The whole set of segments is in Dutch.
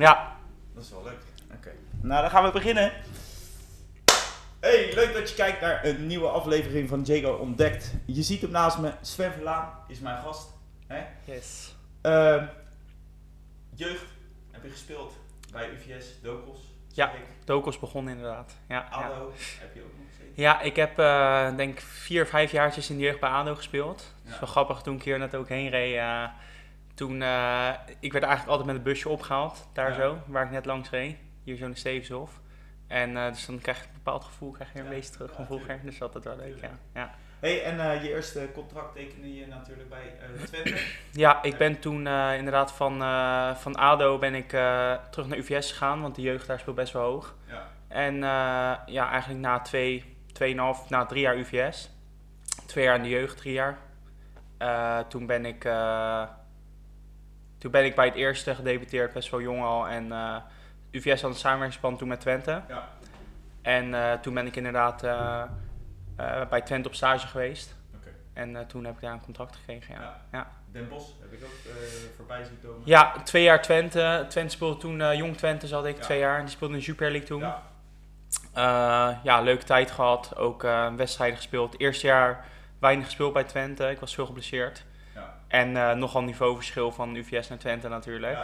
Ja, Dat is wel leuk. Oké. Nou, dan gaan we beginnen. Hey, leuk dat je kijkt naar een nieuwe aflevering van Jago Ontdekt. Je ziet hem naast me. Sven Verlaan is mijn gast. Hè? yes. Ehm, jeugd heb je gespeeld bij UVS, Dokos. Ja. Dokos begonnen inderdaad. Ja, ja. ADO heb je ook nog gezeten. ja ik heb eh, denk ik vier, vijf jaartjes in de jeugd bij ADO gespeeld. Dat is Ja. wel grappig, toen ik hier net ook heen reed. eh, toen, eh, ik werd eigenlijk altijd met een busje opgehaald, daar Ja. zo, waar ik net langs reed. Hier zo in de Stevenshof. En eh, dus dan krijg je een bepaald gevoel, krijg je een Ja. beetje terug van vroeger. Dus dat is wel leuk, ja. Ja. Hey, en eh, je eerste contract tekende je natuurlijk bij Twente. Ja, ik ben toen inderdaad van, van ADO ben ik terug naar UVS gegaan, want de jeugd daar speelt best wel hoog. ja. En ja, eigenlijk na twee, tweeënhalf, na drie jaar UVS. Twee jaar in de jeugd, drie jaar. Toen, ben ik, toen ben ik bij het eerste gedebuteerd, best wel jong al. En eh, UVS had een samenwerkingsplan toen met Twente. Ja. En eh, toen ben ik inderdaad eh, bij Twente op stage geweest. En toen heb ik daar een contract gekregen, ja. Ja. ja. Den Bosch heb ik ook voorbij zien komen. Ja, twee jaar Twente. Twente speelde toen, jong Twente zat ik, Ja. twee jaar. Die speelde in de Super League toen. Ja. Ja, leuke tijd gehad. Ook wedstrijden gespeeld. Eerste jaar weinig gespeeld bij Twente. Ik was veel geblesseerd. En eh, nogal niveauverschil van UVS naar Twente natuurlijk.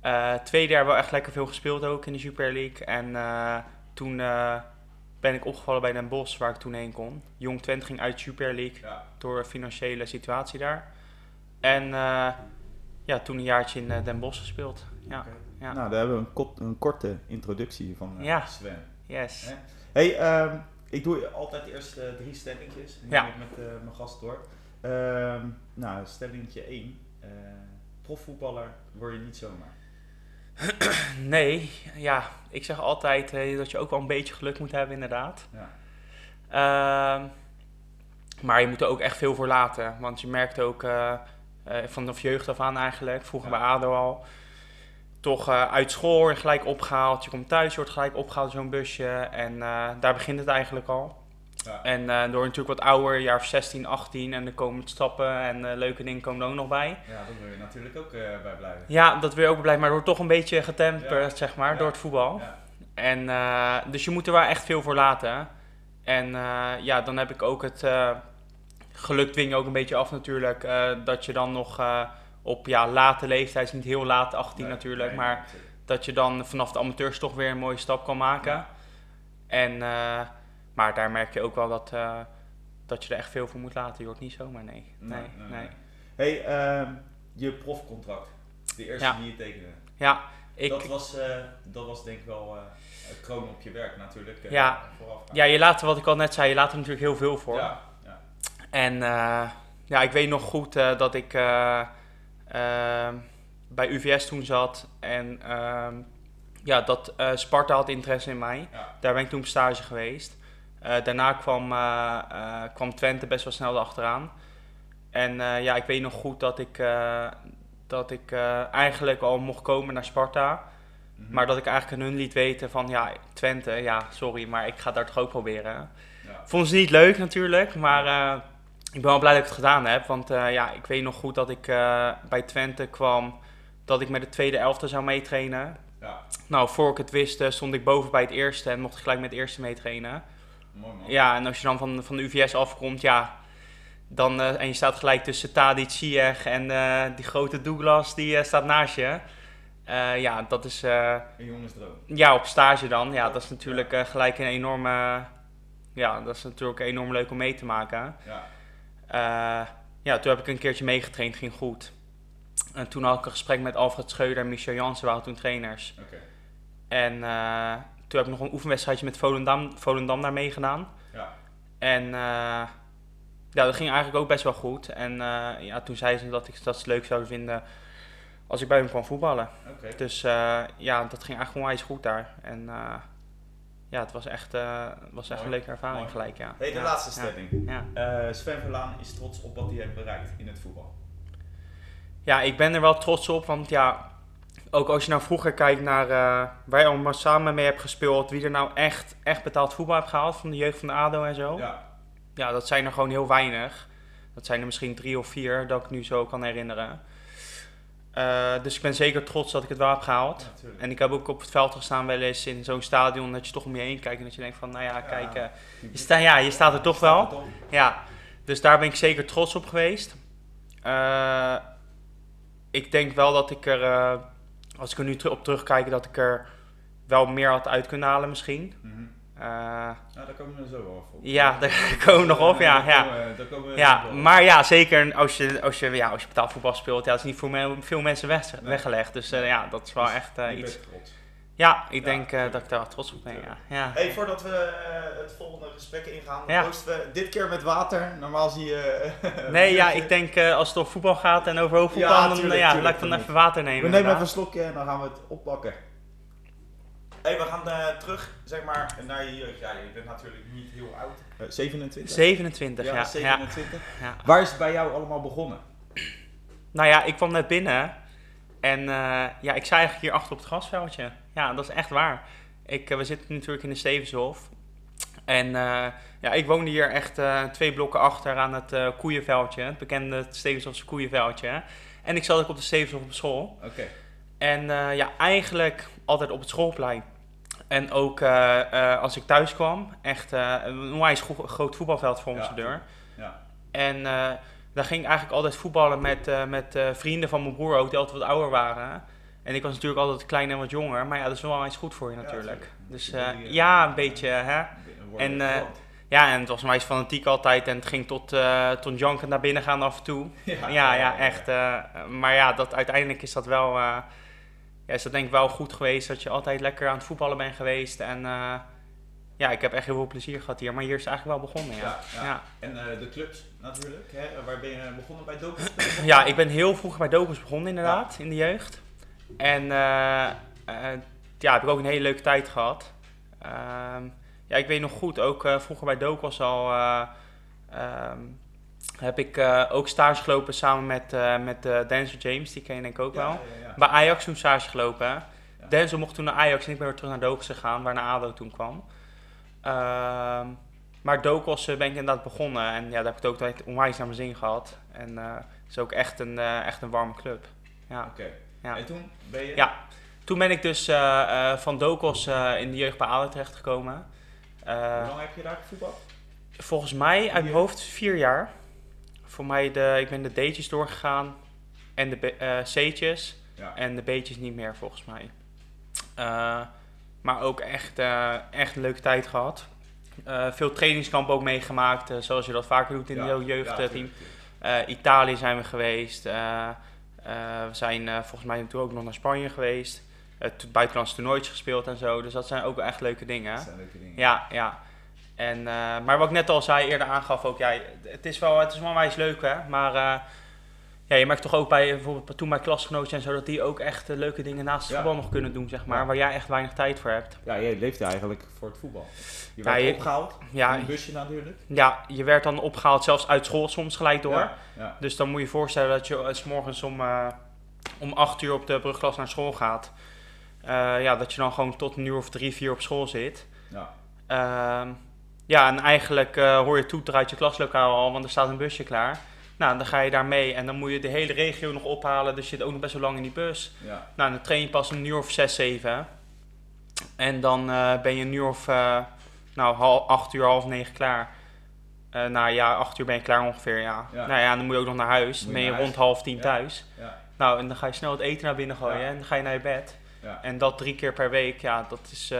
Eh, tweede jaar wel echt lekker veel gespeeld ook in de Super League. En eh, toen eh, ben ik opgevallen bij Den Bosch, waar ik toen heen kon. Jong Twente ging uit de Super League Ja. door een financiële situatie daar. En eh, ja, toen een jaartje in Den Bosch gespeeld. Ja, ja. Nou, daar hebben we een, kot- een korte introductie van eh, Ja. Sven. yes. Hè? Hey, ehm, ik doe altijd eerst drie stellingjes. En Ja. ja. ik met mijn gast door. Ehm, nou, stellingetje 1. profvoetballer word je niet zomaar. Nee, ja, ik zeg altijd eh, dat je ook wel een beetje geluk moet hebben, inderdaad. Ja. Ehm, maar je moet er ook echt veel voor laten. Want je merkt ook eh, eh, vanaf jeugd af aan eigenlijk, vroeger Ja. bij ADO al, toch eh, uit school gelijk opgehaald. Je komt thuis, je wordt gelijk opgehaald zo'n busje. En eh, daar begint het eigenlijk al. Ja. En eh, door natuurlijk wat ouder, jaar of 16, 18, en er komen stappen en eh, leuke dingen komen er ook nog bij. ja, daar wil je natuurlijk ook eh, bij blijven. Ja, dat wil je ook blijven, maar wordt toch een beetje getemperd, Ja. zeg maar, Ja. door het voetbal. En, dus je moet er wel echt veel voor laten. En ja, dan heb ik ook het geluk dwing je ook een beetje af natuurlijk. dat je dan nog op ja, late leeftijd, is niet heel laat, 18 Nee, natuurlijk, nee, maar dat je dan vanaf de amateurs toch weer een mooie stap kan maken. En, maar daar merk je ook wel dat, eh, dat je er echt veel voor moet laten. Je wordt niet zomaar, nee. Nee, nee. Hey, ehm, je profcontract. De eerste Ja. die je tekende. Ja, ik, dat, was, eh, dat was denk ik wel eh een kroon op je werk natuurlijk. Ja. voorafgaand. ja, je laat er, wat ik al net zei, je laat er natuurlijk heel veel voor. Ja, ja. En ja, ik weet nog goed dat ik eh, ehm, bij UVS toen zat. En ehm, ja, dat Sparta had interesse in mij. Ja. Daar ben ik toen op stage geweest. Eh, daarna kwam, eh, eh, kwam Twente best wel snel achteraan. En ja, ik weet nog goed dat ik, dat ik eigenlijk al mocht komen naar Sparta. Mhm. Maar dat ik eigenlijk aan hun liet weten van ja, Twente, ja, sorry, maar ik ga daar toch ook proberen. Ja. Vonden ze niet leuk natuurlijk, maar ik ben wel blij dat ik het gedaan heb. Want ja, ik weet nog goed dat ik bij Twente kwam, dat ik met de tweede elfte zou meetrainen. Ja, Nou, voor ik het wist, stond ik boven bij het eerste en mocht ik gelijk met het eerste meetrainen. Mooi man. Ja, en als je dan van, van de UVS afkomt, ja, dan, eh, en je staat gelijk tussen Tadic, Ziyech en eh, die grote Douglas, die eh, staat naast je. Ja, dat is... Een jongensdroom. ja, op stage dan. Ja, dat is natuurlijk gelijk een enorme... Ja, dat is natuurlijk enorm leuk om mee te maken. Ja. Ja, toen heb ik een keertje meegetraind, ging goed. En toen had ik een gesprek met Alfred Schreuder en Michel Jansen, waren toen trainers. Oké. En toen heb ik nog een oefenwedstrijdje met Volendam, Volendam daar meegedaan. Ja. En eh, ja, dat ging eigenlijk ook best wel goed. En eh, ja, toen zei ze dat ik dat leuk zouden vinden als ik bij hem kwam voetballen. Dus eh, ja, dat ging eigenlijk onwijs goed daar. En ja, het was echt, was echt een leuke ervaring Mooi. gelijk, ja. Hey, de Ja, laatste stelling. Ja. Sven Verlaan is trots op wat hij heeft bereikt in het voetbal. ja, ik ben er wel trots op, want ja, ook als je nou vroeger kijkt naar eh, waar je allemaal samen mee hebt gespeeld, wie er nou echt, echt betaald voetbal heeft gehaald van de jeugd van de ADO en zo. Ja. Ja, dat zijn er gewoon heel weinig. Dat zijn er misschien drie of vier dat ik nu zo kan herinneren. Eh, dus ik ben zeker trots dat ik het wel heb gehaald. Ja. En ik heb ook op het veld gestaan wel eens in zo'n stadion dat je toch om je heen kijkt en dat je denkt van, nou ja, kijk, eh, je, sta, ja, je staat er toch wel. Ja, dus daar ben ik zeker trots op geweest. Ik denk wel dat ik er, als ik er nu op terugkijk, dat ik er wel meer had uit kunnen halen misschien. Eh, Nou, daar komen we zo wel op. ja, daar komen we nog op, ja. Ja. daar komen we Ja, maar ja, zeker als je, als je, ja, als je betaalvoetbal speelt, ja, dat is niet voor veel mensen weg, weggelegd. Dus eh, ja, dat is wel Dus echt je iets. trots. Ja, ik Ja, denk eh, dat ik daar wel trots op ben, ja. ja. Hey, voordat we eh, het volgende gesprek ingaan, Ja. proosten we dit keer met water. Normaal zie je... eh, Nee, ja, ik denk eh, als het over voetbal gaat en over hoofdvoetbal, Ja, dan tuurlijk, ja, tuurlijk, laat ik dan even water nemen. We nemen even een slokje en dan gaan we het oppakken. Hey, we gaan eh, terug, zeg maar, naar je jeugd. Ja, je bent natuurlijk niet heel oud. Eh, 27? 27, ja. ja, ja, 27. ja. Waar is het bij jou allemaal begonnen? Nou ja, ik kwam net binnen en eh, ja, ik zei eigenlijk hier achter op het grasveldje. Ja, dat is echt waar. Ik, eh, we zitten natuurlijk in de Stevenshof. En eh, ja, ik woonde hier echt eh, twee blokken achter aan het koeienveldje, het bekende Stevenshofse koeienveldje. En ik zat ook op de Stevenshof op school. Oké. En ja, eigenlijk altijd op het schoolplein. En ook als ik thuis kwam, echt een onwijs go- groot voetbalveld voor Ja, onze deur. Ja. En daar ging ik eigenlijk altijd voetballen met, met vrienden van mijn broer ook, die altijd wat ouder waren. En ik was natuurlijk altijd klein en wat jonger, maar ja, dat is wel eens goed voor je Ja, natuurlijk. tuurlijk. dus eh, ja, een beetje, hè. En, eh. Ja, en het was meest fanatiek altijd en het ging tot, tot janken naar binnen gaan af en toe. Ja, ja, echt. eh, maar ja, dat, uiteindelijk is dat wel, ja, is dat denk ik wel goed geweest dat je altijd lekker aan het voetballen bent geweest. En ja, ik heb echt heel veel plezier gehad hier, maar hier is het eigenlijk wel begonnen, ja. Ja, ja. ja. En de clubs natuurlijk. Hè? Waar ben je begonnen bij Doku? Ja, ik ben heel vroeg bij Dokus begonnen inderdaad, in de jeugd. En eh, eh, ja, heb ik ook een hele leuke tijd gehad. Ehm, ja, ik weet nog goed, ook eh, vroeger bij Dokos al eh, ehm, heb ik ook stage gelopen samen met, met Denzel James, die ken je denk ik ook wel. Ja, ja, ja. Bij Ajax toen stage gelopen. hè. Denzel mocht toen naar Ajax en ik ben weer terug naar Dokos gegaan, waar naar ADO toen kwam. Ehm, maar Dokos ben ik inderdaad begonnen en ja, daar heb ik het ook altijd onwijs naar mijn zin gehad. En het is ook echt een, echt een warme club. Ja. Oké. Ja. En toen ben je... Ja. Toen ben ik dus eh, eh, van Dokos eh, in de jeugd bij ADO terechtgekomen. Hoe lang heb je daar gevoetbald? volgens mij uit mijn hoofd vier jaar. Voor mij, de, ik ben de D'tjes doorgegaan en de C'tjes. Ja. En de beetjes niet meer, volgens mij. Maar ook echt, echt een leuke tijd gehad. Eh, veel trainingskampen ook meegemaakt, zoals je dat vaker doet in Ja, jouw ja, jeugdteam. Eh Italië zijn we geweest. Eh, we zijn eh, volgens mij toen ook nog naar Spanje geweest. Uh, buitenlandse toernooitjes gespeeld en zo. Dus dat zijn ook wel echt leuke dingen. Dat zijn leuke dingen. Ja, ja. En, eh, maar wat ik net al zei, eerder aangaf ook, ja, het is wel, het is wel wijs leuk hè. Maar ja, je merkt toch ook bij bijvoorbeeld toen mijn klasgenootjes en zo, dat die ook echt eh, leuke dingen naast het Ja. voetbal nog kunnen doen, zeg maar. Waar jij echt weinig tijd voor hebt. Ja, je leefde eigenlijk voor het voetbal. Je Ja, werd je- opgehaald. Ja, in een busje natuurlijk. ja, je werd dan opgehaald zelfs uit school soms gelijk door. Ja. Dus dan moet je je voorstellen dat je s morgens om, eh om 8 uur op de brugklas naar school gaat. Eh, ja, dat je dan gewoon tot een uur of drie, vier op school zit. Ja. Ehm, ja, en eigenlijk hoor je toeter uit je klaslokaal al, want er staat een busje klaar. Nou, dan ga je daar mee en dan moet je de hele regio nog ophalen. Dus je zit ook nog best wel lang in die bus. ja. Nou, dan train je pas een uur of zes, zeven. En dan eh, ben je een uur of, eh, nou, hal, acht uur, half negen klaar. Eh nou ja, acht uur ben je klaar ongeveer, ja. Ja. Nou ja, dan moet je ook nog naar huis. Dan ben je rond half tien Ja. thuis. Ja. Nou, en dan ga je snel het eten naar binnen gooien en dan ga je naar je bed. ja. En dat drie keer per week, ja, dat is...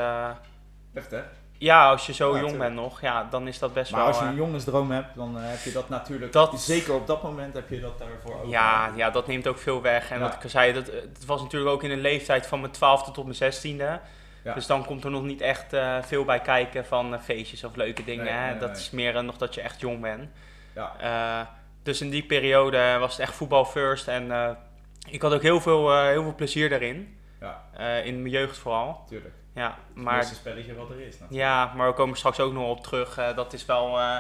Echt hè? Ja, als je zo Ja, jong bent nog, ja, dan is dat best Maar wel... als je eh, een jongensdroom hebt, dan eh, heb je dat natuurlijk. Dat- Zeker op dat moment heb je dat daarvoor ook. Ja, ja, dat neemt ook veel weg. En Ja. wat ik al zei, dat, het was natuurlijk ook in een leeftijd van mijn twaalfde tot mijn zestiende. Ja. Dus dan komt er nog niet echt eh, veel bij kijken van eh, feestjes of leuke dingen. Nee, hè? nee, dat nee. is meer eh, nog dat je echt jong bent. Ja. Eh, dus in die periode was het echt voetbal first. En eh, ik had ook heel veel, eh, heel veel plezier daarin. Ja. Eh, in mijn jeugd vooral. Tuurlijk. Ja, Het maar, spelletje wat er is. natuurlijk. ja, maar we komen straks ook nog op terug. Eh, dat is wel... eh,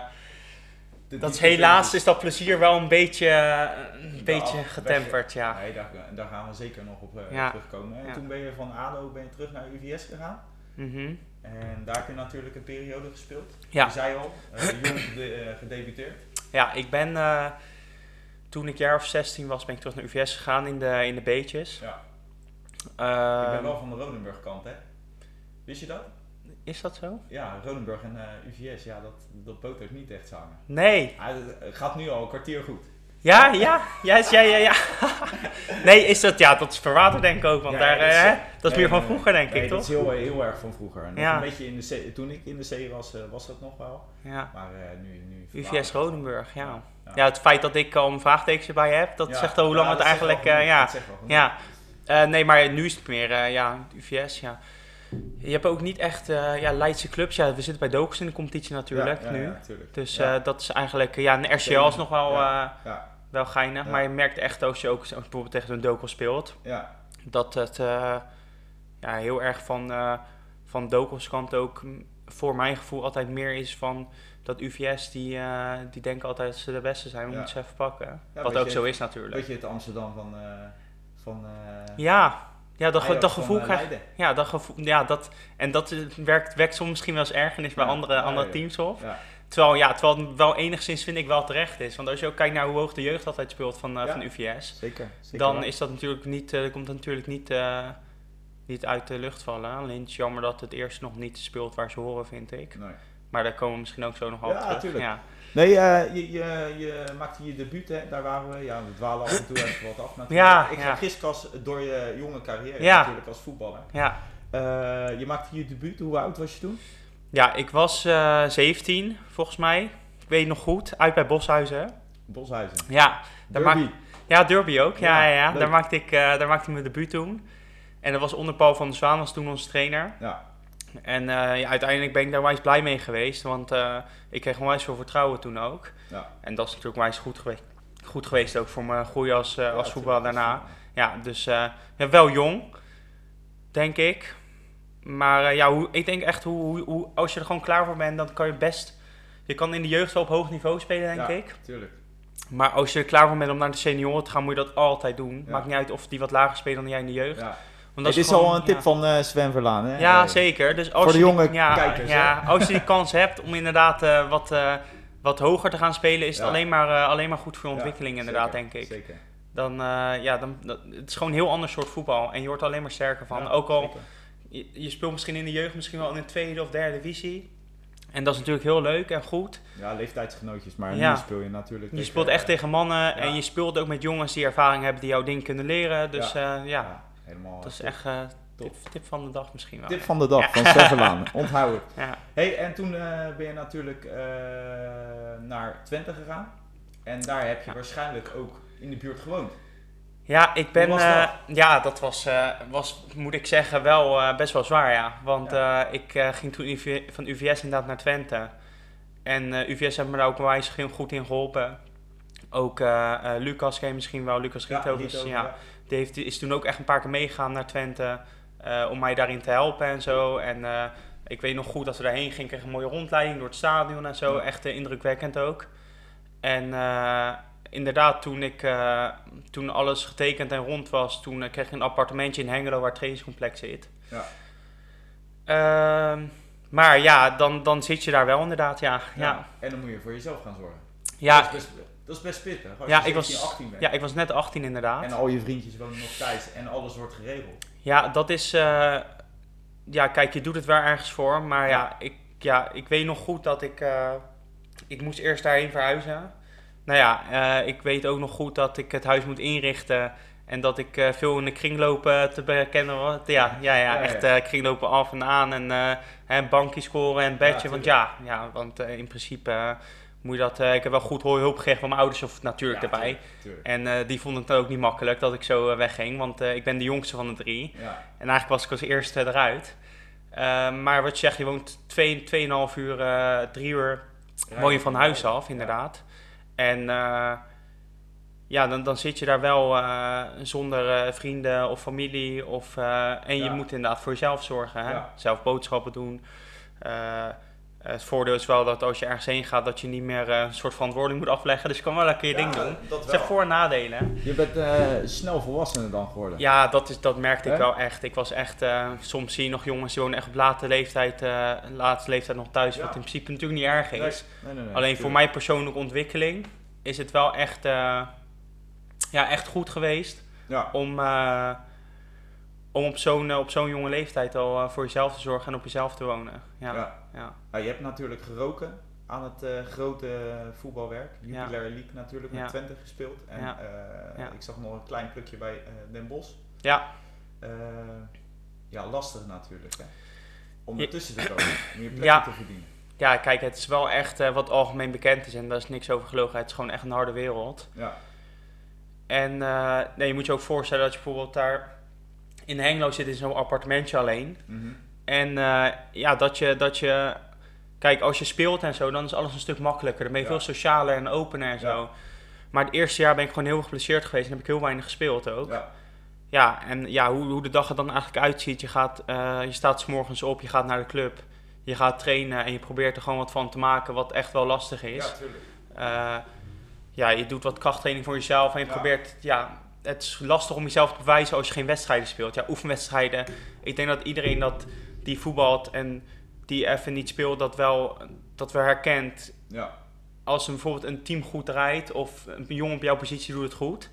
dat is helaas is dat plezier wel een beetje, eh, een Ja, beetje getemperd, ja. Nee, daar, daar gaan we zeker nog op Ja. terugkomen. En Ja. toen ben je van ADO ben je terug naar UVS gegaan. Mhm. En daar heb je natuurlijk een periode gespeeld. Ja. Je zei al, jong gede- gedebuteerd. Ja, ik ben toen ik jaar of 16 was, ben ik terug naar UVS gegaan in de, in de beetjes. Ja. Ik ben wel van de Rodenburg kant, hè? Wist je dat? Is dat zo? Ja, Rodenburg en eh, UVS, ja, dat, dat botert niet echt samen. Nee. Ah, het gaat nu al een kwartier goed. Ja, ja, ja, ja, ja, ja. nee, is dat, ja, dat is verwaterd denk ik ook, want Ja, daar, dat is, eh, eh, dat is meer van vroeger denk nee, ik, dat toch? is heel, heel erg van vroeger. Ja. een beetje in de zee, toen ik in de zee was, eh, was dat nog wel. Ja. Maar eh, nu, nu UVS. Rodenburg, ja. Ja. Ja, het feit dat ik al een vraagtekens erbij heb, dat zegt al hoe lang het dat eigenlijk, eh, ja. dat. Ja, Eh, nee, maar nu is het meer, eh, ja, UVS, ja. Je hebt ook niet echt, eh, ja, Leidse clubs. Ja, we zitten bij Dokers in de competitie natuurlijk Ja, ja, nu. ja. Dus eh, dat is eigenlijk, eh, ja, een RCL is nog wel, Ja, wel geinig. Maar je merkt echt als je ook bijvoorbeeld tegen een Dokos speelt, ja, dat het ja, heel erg van, van Dokos kant ook voor mijn gevoel altijd meer is van dat UVS die, die denken altijd dat ze de beste zijn. We moeten ze even pakken. Wat ook je- zo is natuurlijk. Weet je het Amsterdam van... van Ja, ja dat, Ajax dat gevoel eh, krijg? Ja, dat gevoel, ja, dat, en dat eh, werkt, werkt soms misschien wel eens ergernis bij Ja, andere, ja, andere teams op. Ja, Terwijl, ja, terwijl het wel enigszins vind ik wel terecht is. Want als je ook kijkt naar hoe hoog de jeugd altijd speelt van, eh, van UVS, zeker. zeker dan wel. is dat natuurlijk niet, komt dat natuurlijk niet, niet uit de lucht vallen. Alleen het is jammer dat het eerst nog niet speelt waar ze horen, vind ik. Nee. Maar daar komen we misschien ook zo nog wel Ja, terug. tuurlijk. Ja, Nee, eh, je, je, je maakte je debuut, hè? daar waren we. Ja, we dwalen af en toe even wat af natuurlijk. Ja, ik ja. door je jonge carrière Ja. natuurlijk als voetballer. ja. Eh, je maakte je debuut, hoe oud was je toen? ja ik was eh 17 volgens mij. Ik weet nog goed, uit bij Boshuizen. Boshuizen. Ja, daar Derby. maak- Ja, Derby ook. Ja, Ja, ja. Daar, maakte ik, daar maakte ik mijn debuut toen. En dat was onder Paul van der Zwaan, was toen onze trainer. Ja, En eh, ja, uiteindelijk ben ik daar wijs blij mee geweest, want eh, ik kreeg onwijs veel vertrouwen toen ook. ja. En dat is natuurlijk wijs goed geweest, goed geweest ook voor mijn groei als, eh, als Ja, tuurlijk. daarna. Ja, dus ja, wel jong, denk ik. Maar ja, hoe, ik denk echt, hoe, hoe, als je er gewoon klaar voor bent, dan kan je best... Je kan in de jeugd wel op hoog niveau spelen, denk Ja, ik. tuurlijk. Maar als je er klaar voor bent om naar de senioren te gaan, moet je dat altijd doen. Ja. Maakt niet uit of die wat lager spelen dan jij in de jeugd. Want dat dit is gewoon- al een tip ja. van eh, Sven Verlaan, hè? Ja, zeker. Dus als Voor de je jonge die, ja, kijkers, Ja, als je die kans hebt om inderdaad eh, wat, eh, wat hoger te gaan spelen, is het alleen, maar, alleen maar goed voor je ontwikkeling, inderdaad, zeker, denk ik. Zeker. Dan, ja, dan, dat, het is gewoon een heel ander soort voetbal. En je wordt er alleen maar sterker van. Ook al, zeker. je, je speelt misschien in de jeugd misschien wel in de tweede of derde divisie. En dat is natuurlijk heel leuk en goed. Ja, leeftijdsgenootjes, maar Ja. nu speel je natuurlijk... Je speelt echt tegen mannen en je speelt ook met jongens die ervaring hebben die jouw ding kunnen leren. Dus Ja, helemaal... dat is top. echt eh tip, tip van de dag misschien wel. Tip van de dag Ja. van Sven Verlaan. Onthoud het. Ja. Hey, en toen eh, ben je natuurlijk eh, naar Twente gegaan. En daar heb je Ja. waarschijnlijk ook in de buurt gewoond. Ja, ik ben. Eh, dat? ja, dat was, eh, was, moet ik zeggen, wel eh, best wel zwaar, ja. Want eh, ik eh, ging toen UV van UVS inderdaad naar Twente. En eh, UVS heeft me daar ook wel eens heel goed in geholpen. Ook eh, eh, Lucas ken misschien wel, Lucas Rietovers. Rito, ja, Die heeft, is toen ook echt een paar keer meegegaan naar Twente. eh, om mij daarin te helpen en zo. En eh, ik weet nog goed dat we daarheen gingen, kregen een mooie rondleiding door het stadion en zo. Ja. Echt eh, indrukwekkend ook. En inderdaad, toen, ik, toen alles getekend en rond was, toen kreeg ik een appartementje in Hengelo waar het trainingscomplex zit. Ja. Ehm, maar ja, dan, dan zit je daar wel inderdaad, ja. Ja. Ja, En dan moet je voor jezelf gaan zorgen. ja, dat, is best, dat is best pittig. Als Ja, je ik was- 17, 18 bent. ja, ik was net 18 inderdaad. En al je vriendjes wonen nog thuis en alles wordt geregeld. Ja, dat is. eh, ja, kijk, je doet het wel ergens voor. Maar ja, Ja. ik, ja ik weet nog goed dat ik. eh, ik moest eerst daarheen verhuizen. Nou ja, eh, ik weet ook nog goed dat ik het huis moet inrichten. En dat ik veel in de kringlopen te bekennen was. Ja, ja, ja, echt kringlopen af en aan. En eh hè, bankje scoren en bedje. Ja, want ja, ja want in principe moet je dat. eh, ik heb wel goed hulp gekregen van mijn ouders of natuurlijk Ja, erbij. tuurlijk, tuurlijk. En eh, die vonden het ook niet makkelijk dat ik zo eh, wegging. Want ik ben de jongste van de drie. Ja, En eigenlijk was ik als eerste eruit. Eh, maar wat je zegt, je woont 2,5 uur, eh 3 uur woon je van huis af, inderdaad. En ja, dan, dan zit je daar wel zonder vrienden of familie. Of, en je moet inderdaad voor jezelf zorgen. Hè? Ja. Zelf boodschappen doen. Eh, het voordeel is wel dat als je ergens heen gaat, dat je niet meer eh, een soort verantwoording moet afleggen. Dus je kan wel een keer je ding doen. Dat Het zijn voor- en nadelen. Je bent eh, snel volwassener dan geworden. Ja, dat, is, dat merkte ik wel echt. Ik was echt, eh, soms zie je nog jongens die wonen echt op late leeftijd, eh, late leeftijd nog thuis, Ja. wat in principe natuurlijk niet erg is. nee, nee, nee, Alleen voor mijn persoonlijke ontwikkeling is het wel echt, eh, ja, echt goed geweest Ja. om, eh, om op zo'n eh, op zo'n jonge leeftijd al eh, voor jezelf te zorgen en op jezelf te wonen. Ja, Ja. ja. Nou, je hebt natuurlijk geroken aan het eh, grote voetbalwerk. Ja. Jupiler League natuurlijk met Ja. Twente gespeeld. En Ja. Ja. ik zag nog een klein plukje bij eh, Den Bosch. ja. Ja, lastig natuurlijk hè. Om Ja. ertussen te komen, plekje Ja. te verdienen. Ja, kijk, het is wel echt wat algemeen bekend is en daar is niks over gelogen. Het is gewoon echt een harde wereld. Ja, En nee, je moet je ook voorstellen dat je bijvoorbeeld daar in Hengelo zit in zo'n appartementje alleen. Mhm. En eh, ja, dat je, dat je... Kijk, als je speelt en zo, dan is alles een stuk makkelijker. Dan ben je Ja. veel socialer en opener en zo. Maar het eerste jaar ben ik gewoon heel geblesseerd geweest en heb ik heel weinig gespeeld ook. Ja, ja, en ja, hoe, hoe de dag er dan eigenlijk uitziet. Je, gaat, eh, je staat s morgens op, je gaat naar de club. Je gaat trainen en je probeert er gewoon wat van te maken, wat echt wel lastig is. ja, tuurlijk. Eh, ja, je doet wat krachttraining voor jezelf en je Ja. probeert, ja, het is lastig om jezelf te bewijzen als je geen wedstrijden speelt. Ja, oefenwedstrijden. Ik denk dat iedereen dat die voetbalt en die even niet speelt, dat wel, dat wel herkent. Ja, Als een, bijvoorbeeld een team goed rijdt of een jongen op jouw positie doet het goed,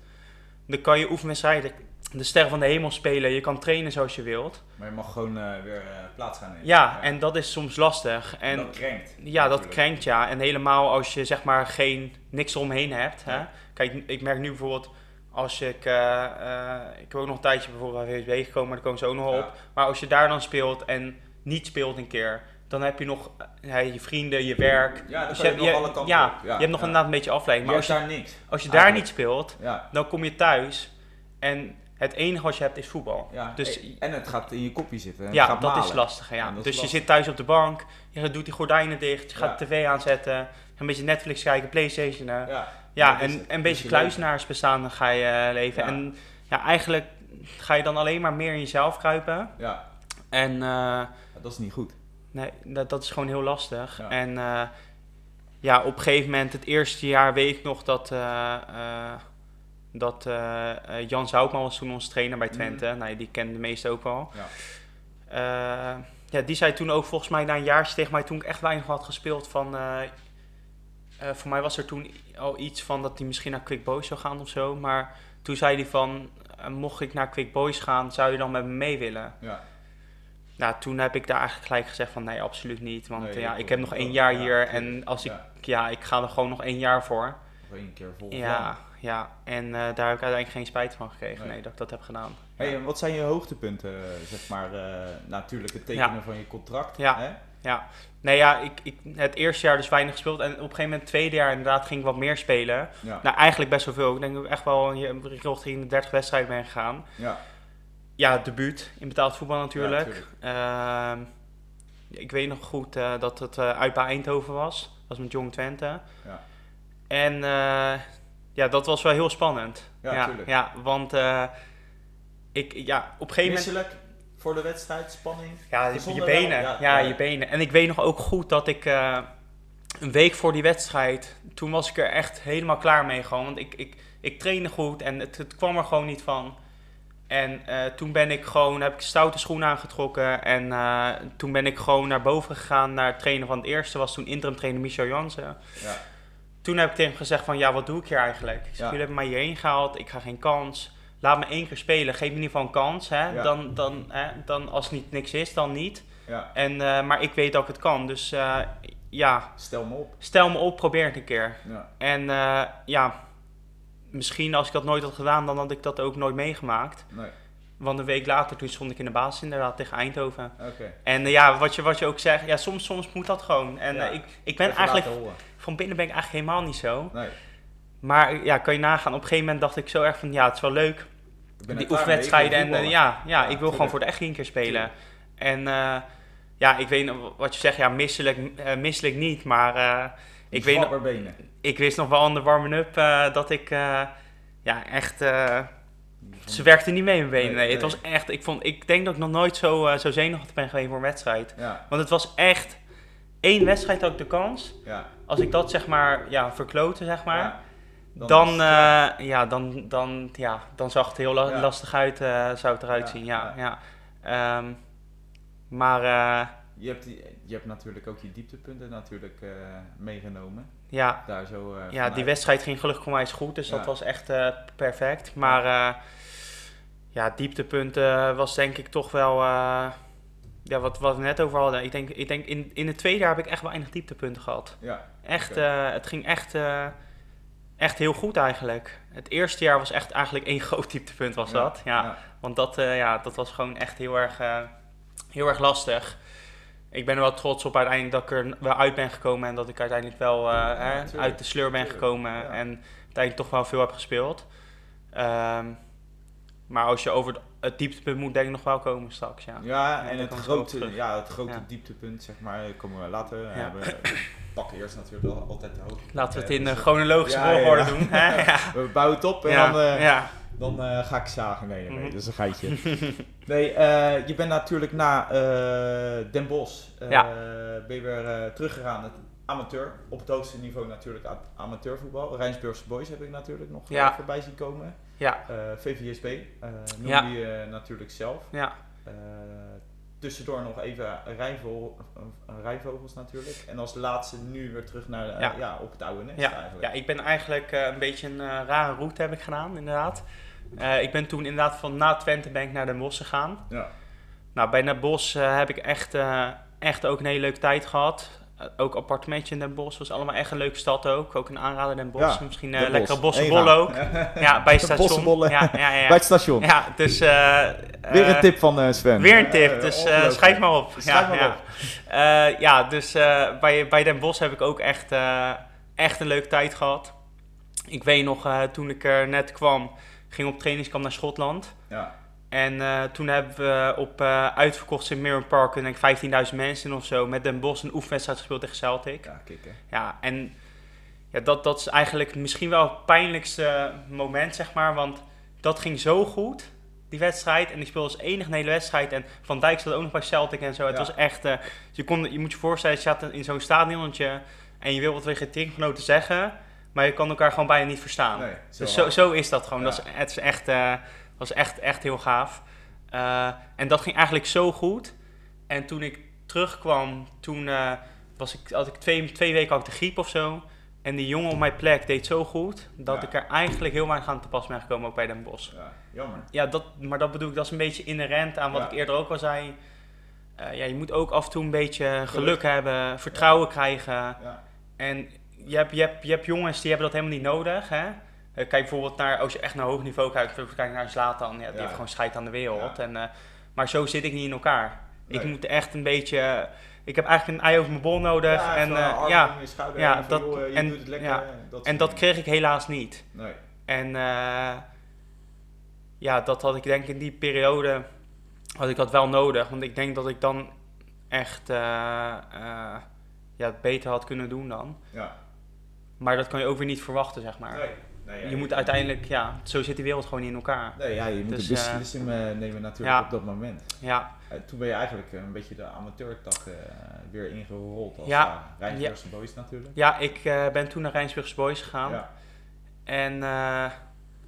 dan kan je oefenwedstrijden de sterren van de hemel spelen. Je kan trainen zoals je wilt. maar je mag gewoon eh, weer eh, plaats gaan nemen. Ja, en dat is soms lastig. En dat krenkt. Ja, dat krenkt ja. En helemaal als je zeg maar geen, niks eromheen hebt. Hè? Kijk, ik merk nu bijvoorbeeld als ik... eh, eh, ik heb ook nog een tijdje bijvoorbeeld bij VSB gekomen, maar daar komen ze ook nog Ja. op. Maar als je daar dan speelt en niet speelt een keer... Dan heb je nog eh, ja, je vrienden, je werk. Ja, dan Dus je nog alle kanten ja. Ja, je hebt nog inderdaad een beetje afleiding. Maar als je, daar niks. als je daar niet speelt, dan kom je thuis. En het enige wat je hebt is voetbal. ja. Dus- en het gaat in je kopje zitten. en het Ja, gaat dat is lastig. Ja. Dus je zit thuis op de bank, je doet die gordijnen dicht, je gaat de tv aanzetten, een beetje Netflix kijken, Playstation. Ja, Ja, en een beetje je kluizenaarsbestaan ga je eh, leven. Ja. En ja, eigenlijk ga je dan alleen maar meer in jezelf kruipen. Ja, En eh, Ja, dat is niet goed. nee, dat, dat is gewoon heel lastig. Ja. En eh, ja, op een gegeven moment, het eerste jaar weet ik nog dat, dat Jan Zoutman was toen onze trainer bij Twente. Nou, die kende de meesten ook wel. Ja. Ja, die zei toen ook volgens mij na een jaartje tegen mij, toen ik echt weinig had gespeeld, van... eh, voor mij was er toen al iets van dat hij misschien naar Quick Boys zou gaan of zo. Maar toen zei hij van, eh, mocht ik naar Quick Boys gaan, zou je dan met me mee willen? Ja, Nou, toen heb ik daar eigenlijk gelijk gezegd van, nee, absoluut niet. Want Nee, eh, ja, ik heb nog één jaar ja, hier en als ik, Ja. ik ga er gewoon nog één jaar voor. nog één keer vol. Ja, ja. En daar heb ik uiteindelijk geen spijt van gekregen, Nee. nee, dat ik dat heb gedaan. Hey, en wat zijn je hoogtepunten, zeg maar, natuurlijk het tekenen van je contract. Ja. Nee, ja, ik, ik, het eerste jaar dus weinig gespeeld. En op een gegeven moment, het tweede jaar inderdaad, ging ik wat meer spelen. Ja. Nou, eigenlijk best wel veel. Ik denk dat ik echt wel richting de 30 wedstrijden ben gegaan. ja. Ja, debuut in betaald voetbal natuurlijk. tuurlijk. Ehm, ik weet nog goed eh, dat het eh, uit bij Eindhoven was. Dat was met Jong Twente. Ja. En eh, ja, dat was wel heel spannend. Ja, ja, ja, want ik, ja, op een gegeven moment... Voor de wedstrijd, spanning. Ja, je, Gezonde je benen. ja, je benen. En ik weet nog ook goed dat ik eh, een week voor die wedstrijd, toen was ik er echt helemaal klaar mee gewoon. Want ik, ik, ik trainde goed en het, het kwam er gewoon niet van. En eh, toen ben ik gewoon, heb ik stoute schoenen aangetrokken en eh, toen ben ik gewoon naar boven gegaan naar het trainen van het eerste, was toen interim trainer Michel Jansen. Ja. Toen heb ik tegen hem gezegd van, ja, wat doe ik hier eigenlijk? Ik zeg, Ja. jullie hebben mij hierheen gehaald, ik ga geen kans. Laat me één keer spelen, geef me in ieder geval een kans. Hè? Ja. Dan, dan, hè? dan als het niet niks is, dan niet. ja, En, eh, maar ik weet dat ik het kan. Dus eh, ja, stel me op. stel me op, probeer het een keer. Ja. En eh, ja, misschien als ik dat nooit had gedaan, dan had ik dat ook nooit meegemaakt. Nee, Want een week later, toen stond ik in de basis inderdaad tegen Eindhoven. oké. En ja, wat je, wat je ook zegt, ja, soms, soms moet dat gewoon. En Ja. ik, ik ben Even eigenlijk, van binnen ben ik eigenlijk helemaal niet zo. Nee, Maar ja, kan je nagaan, op een gegeven moment dacht ik zo erg van, ja, het is wel leuk. die oefenwedstrijden. En eh, ja, ja, ik wil gewoon voor de echt een keer spelen. En eh, ja, ik weet wat je zegt, ja, misselijk, eh, misselijk niet. Maar ik, weet nog, benen. ik wist nog wel aan de warming-up dat ik ja, echt. ze werkte niet mee met mijn benen. Nee, Nee, het was echt. Ik, vond, ik denk dat ik nog nooit zo, zo zenuwachtig ben geweest voor een wedstrijd. Ja, Want het was echt. één wedstrijd had ik de kans. ja. Als ik dat zeg maar ja, verkloten, zeg maar. ja. Dan, is het, eh, ja, dan, dan, ja, dan zag het heel la- Ja. lastig uit, eh, zou het eruit Ja, zien. Ja, ja. ja. Ehm, maar eh, je, hebt die, je hebt natuurlijk ook je dieptepunten natuurlijk eh, meegenomen. Ja, daar zo eh, ja die wedstrijd ging gelukkig onwijs goed, dus dat was echt eh, perfect. Maar eh ja, dieptepunten was denk ik toch wel, eh, ja, wat, wat we net over hadden. Ik denk, ik denk in, in het tweede jaar heb ik echt weinig dieptepunten gehad. Ja, Echt, eh, het ging echt, eh, echt heel goed eigenlijk. Het eerste jaar was echt eigenlijk één groot dieptepunt was dat. Ja. Want dat, eh, ja, dat was gewoon echt heel erg, eh, heel erg lastig. Ik ben er wel trots op uiteindelijk dat ik er wel uit ben gekomen en dat ik uiteindelijk wel hè, tuurlijk, uit de sleur ben tuurlijk, gekomen en uiteindelijk toch wel veel heb gespeeld. Ehm, maar als je over het, het dieptepunt moet, denk ik nog wel komen straks. Ja. Ja, en het grote, ja, het grote Ja. dieptepunt, zeg maar, komen we later. Ja. We pakken eerst natuurlijk wel altijd de hoogte. Laten we het in dus, de eh, chronologische volgorde doen. We bouwen het op en dan, eh, dan eh, ga ik zagen. Nee, nee, nee, Mhm. dat is een geitje. nee, je bent natuurlijk na Den Bosch, ben je weer teruggegaan het amateur. Op het hoogste niveau natuurlijk amateurvoetbal. Rijnsburgse Boys heb ik natuurlijk nog voorbij zien komen. Ja, Eh, VVSB, eh noemde Ja. je natuurlijk zelf. ja. Eh, tussendoor nog even rijvogel, eh, rijvogels natuurlijk. En als laatste nu weer terug naar de- Ja. ja. op het oude nest Ja, eigenlijk. ja, ik ben eigenlijk eh, een beetje een eh, rare route heb ik gedaan, inderdaad. Eh, ik ben toen inderdaad van na Twente ben ik naar Den Bosch gegaan. Ja. Nou, bij Den Bosch eh, heb ik echt, eh, echt ook een hele leuke tijd gehad. Eh, ook appartementje in Den Bosch was allemaal echt een leuke stad ook. Ook een aanrader Den Bosch. Ja, Misschien Den eh lekkere bossenbollen ook. Ja, bij het station. Ja, ja, ja. Bij het station. Ja, dus... eh, Weer een tip van eh, Sven. Weer een tip, dus eh, schrijf maar op. Schrijf ja, maar ja. op. Eh, ja, dus eh, bij, bij Den Bosch heb ik ook echt, eh, echt een leuke tijd gehad. Ik weet nog, eh, toen ik er net kwam, ging op trainingskamp naar Schotland. Ja. En eh, toen hebben we op eh, uitverkocht St. Mirren Park, denk ik 15.000 mensen of zo, met Den Bosch een oefenwedstrijd gespeeld tegen Celtic. Ja, kikken. Ja, en ja, dat, dat is eigenlijk misschien wel het pijnlijkste moment, zeg maar. Want dat ging zo goed, die wedstrijd. En ik speelde als enige een hele wedstrijd. En Van Dijk zat ook nog bij Celtic en zo. Het was echt... eh, je, kon, je moet je voorstellen, je zat in zo'n stadionnetje... en je wil wat tegen je teamgenoten zeggen... maar je kan elkaar gewoon bijna niet verstaan. Nee, dus hard. zo, zo is dat gewoon. Ja. Dat is, het is echt, was echt, echt heel gaaf. Eh, en dat ging eigenlijk zo goed. En toen ik terugkwam, toen eh, was ik, had ik twee, twee weken had ik de griep of zo. En die jongen op mijn plek deed zo goed, dat Ja. ik er eigenlijk heel weinig aan te pas ben gekomen, ook bij Den Bosch. Ja, jammer. Ja, dat, maar dat bedoel ik, dat is een beetje inherent aan wat Ja. ik eerder ook al zei. Eh, ja, je moet ook af en toe een beetje geluk, Geluk. hebben, vertrouwen krijgen. Ja. En je hebt, je, hebt, je hebt jongens die hebben dat helemaal niet nodig. Hè? Eh, kijk bijvoorbeeld naar, als je echt naar hoog niveau kijkt, kijk naar Zlatan, ja, die Ja. heeft gewoon scheid aan de wereld. Ja. En, eh, maar zo zit ik niet in elkaar. Ik moet echt een beetje, ik heb eigenlijk een ei over mijn bol nodig. Ja, en eh, arm ja, ja, van, dat- joh, en- doet het lekker. ja. eh, dat en dat kreeg ik helaas niet. Nee. En eh, ja, dat had ik denk in die periode, had ik dat wel nodig. Want ik denk dat ik dan echt eh, eh, ja, het beter had kunnen doen dan. Ja. Maar dat kan je ook weer niet verwachten, zeg maar. Nee. Nee, ja, Je moet uiteindelijk, ja, zo zit die wereld gewoon niet in elkaar. Nee, ja, je moet Dus, een eh, beslissing eh, nemen natuurlijk ja. op dat moment. Ja, Eh, toen ben je eigenlijk eh, een beetje de amateurtak eh, weer ingerold als Ja. ja. Rijnsburgse Boys natuurlijk. ja ik eh, ben toen naar Rijnsburgse Boys gegaan. Ja. En eh,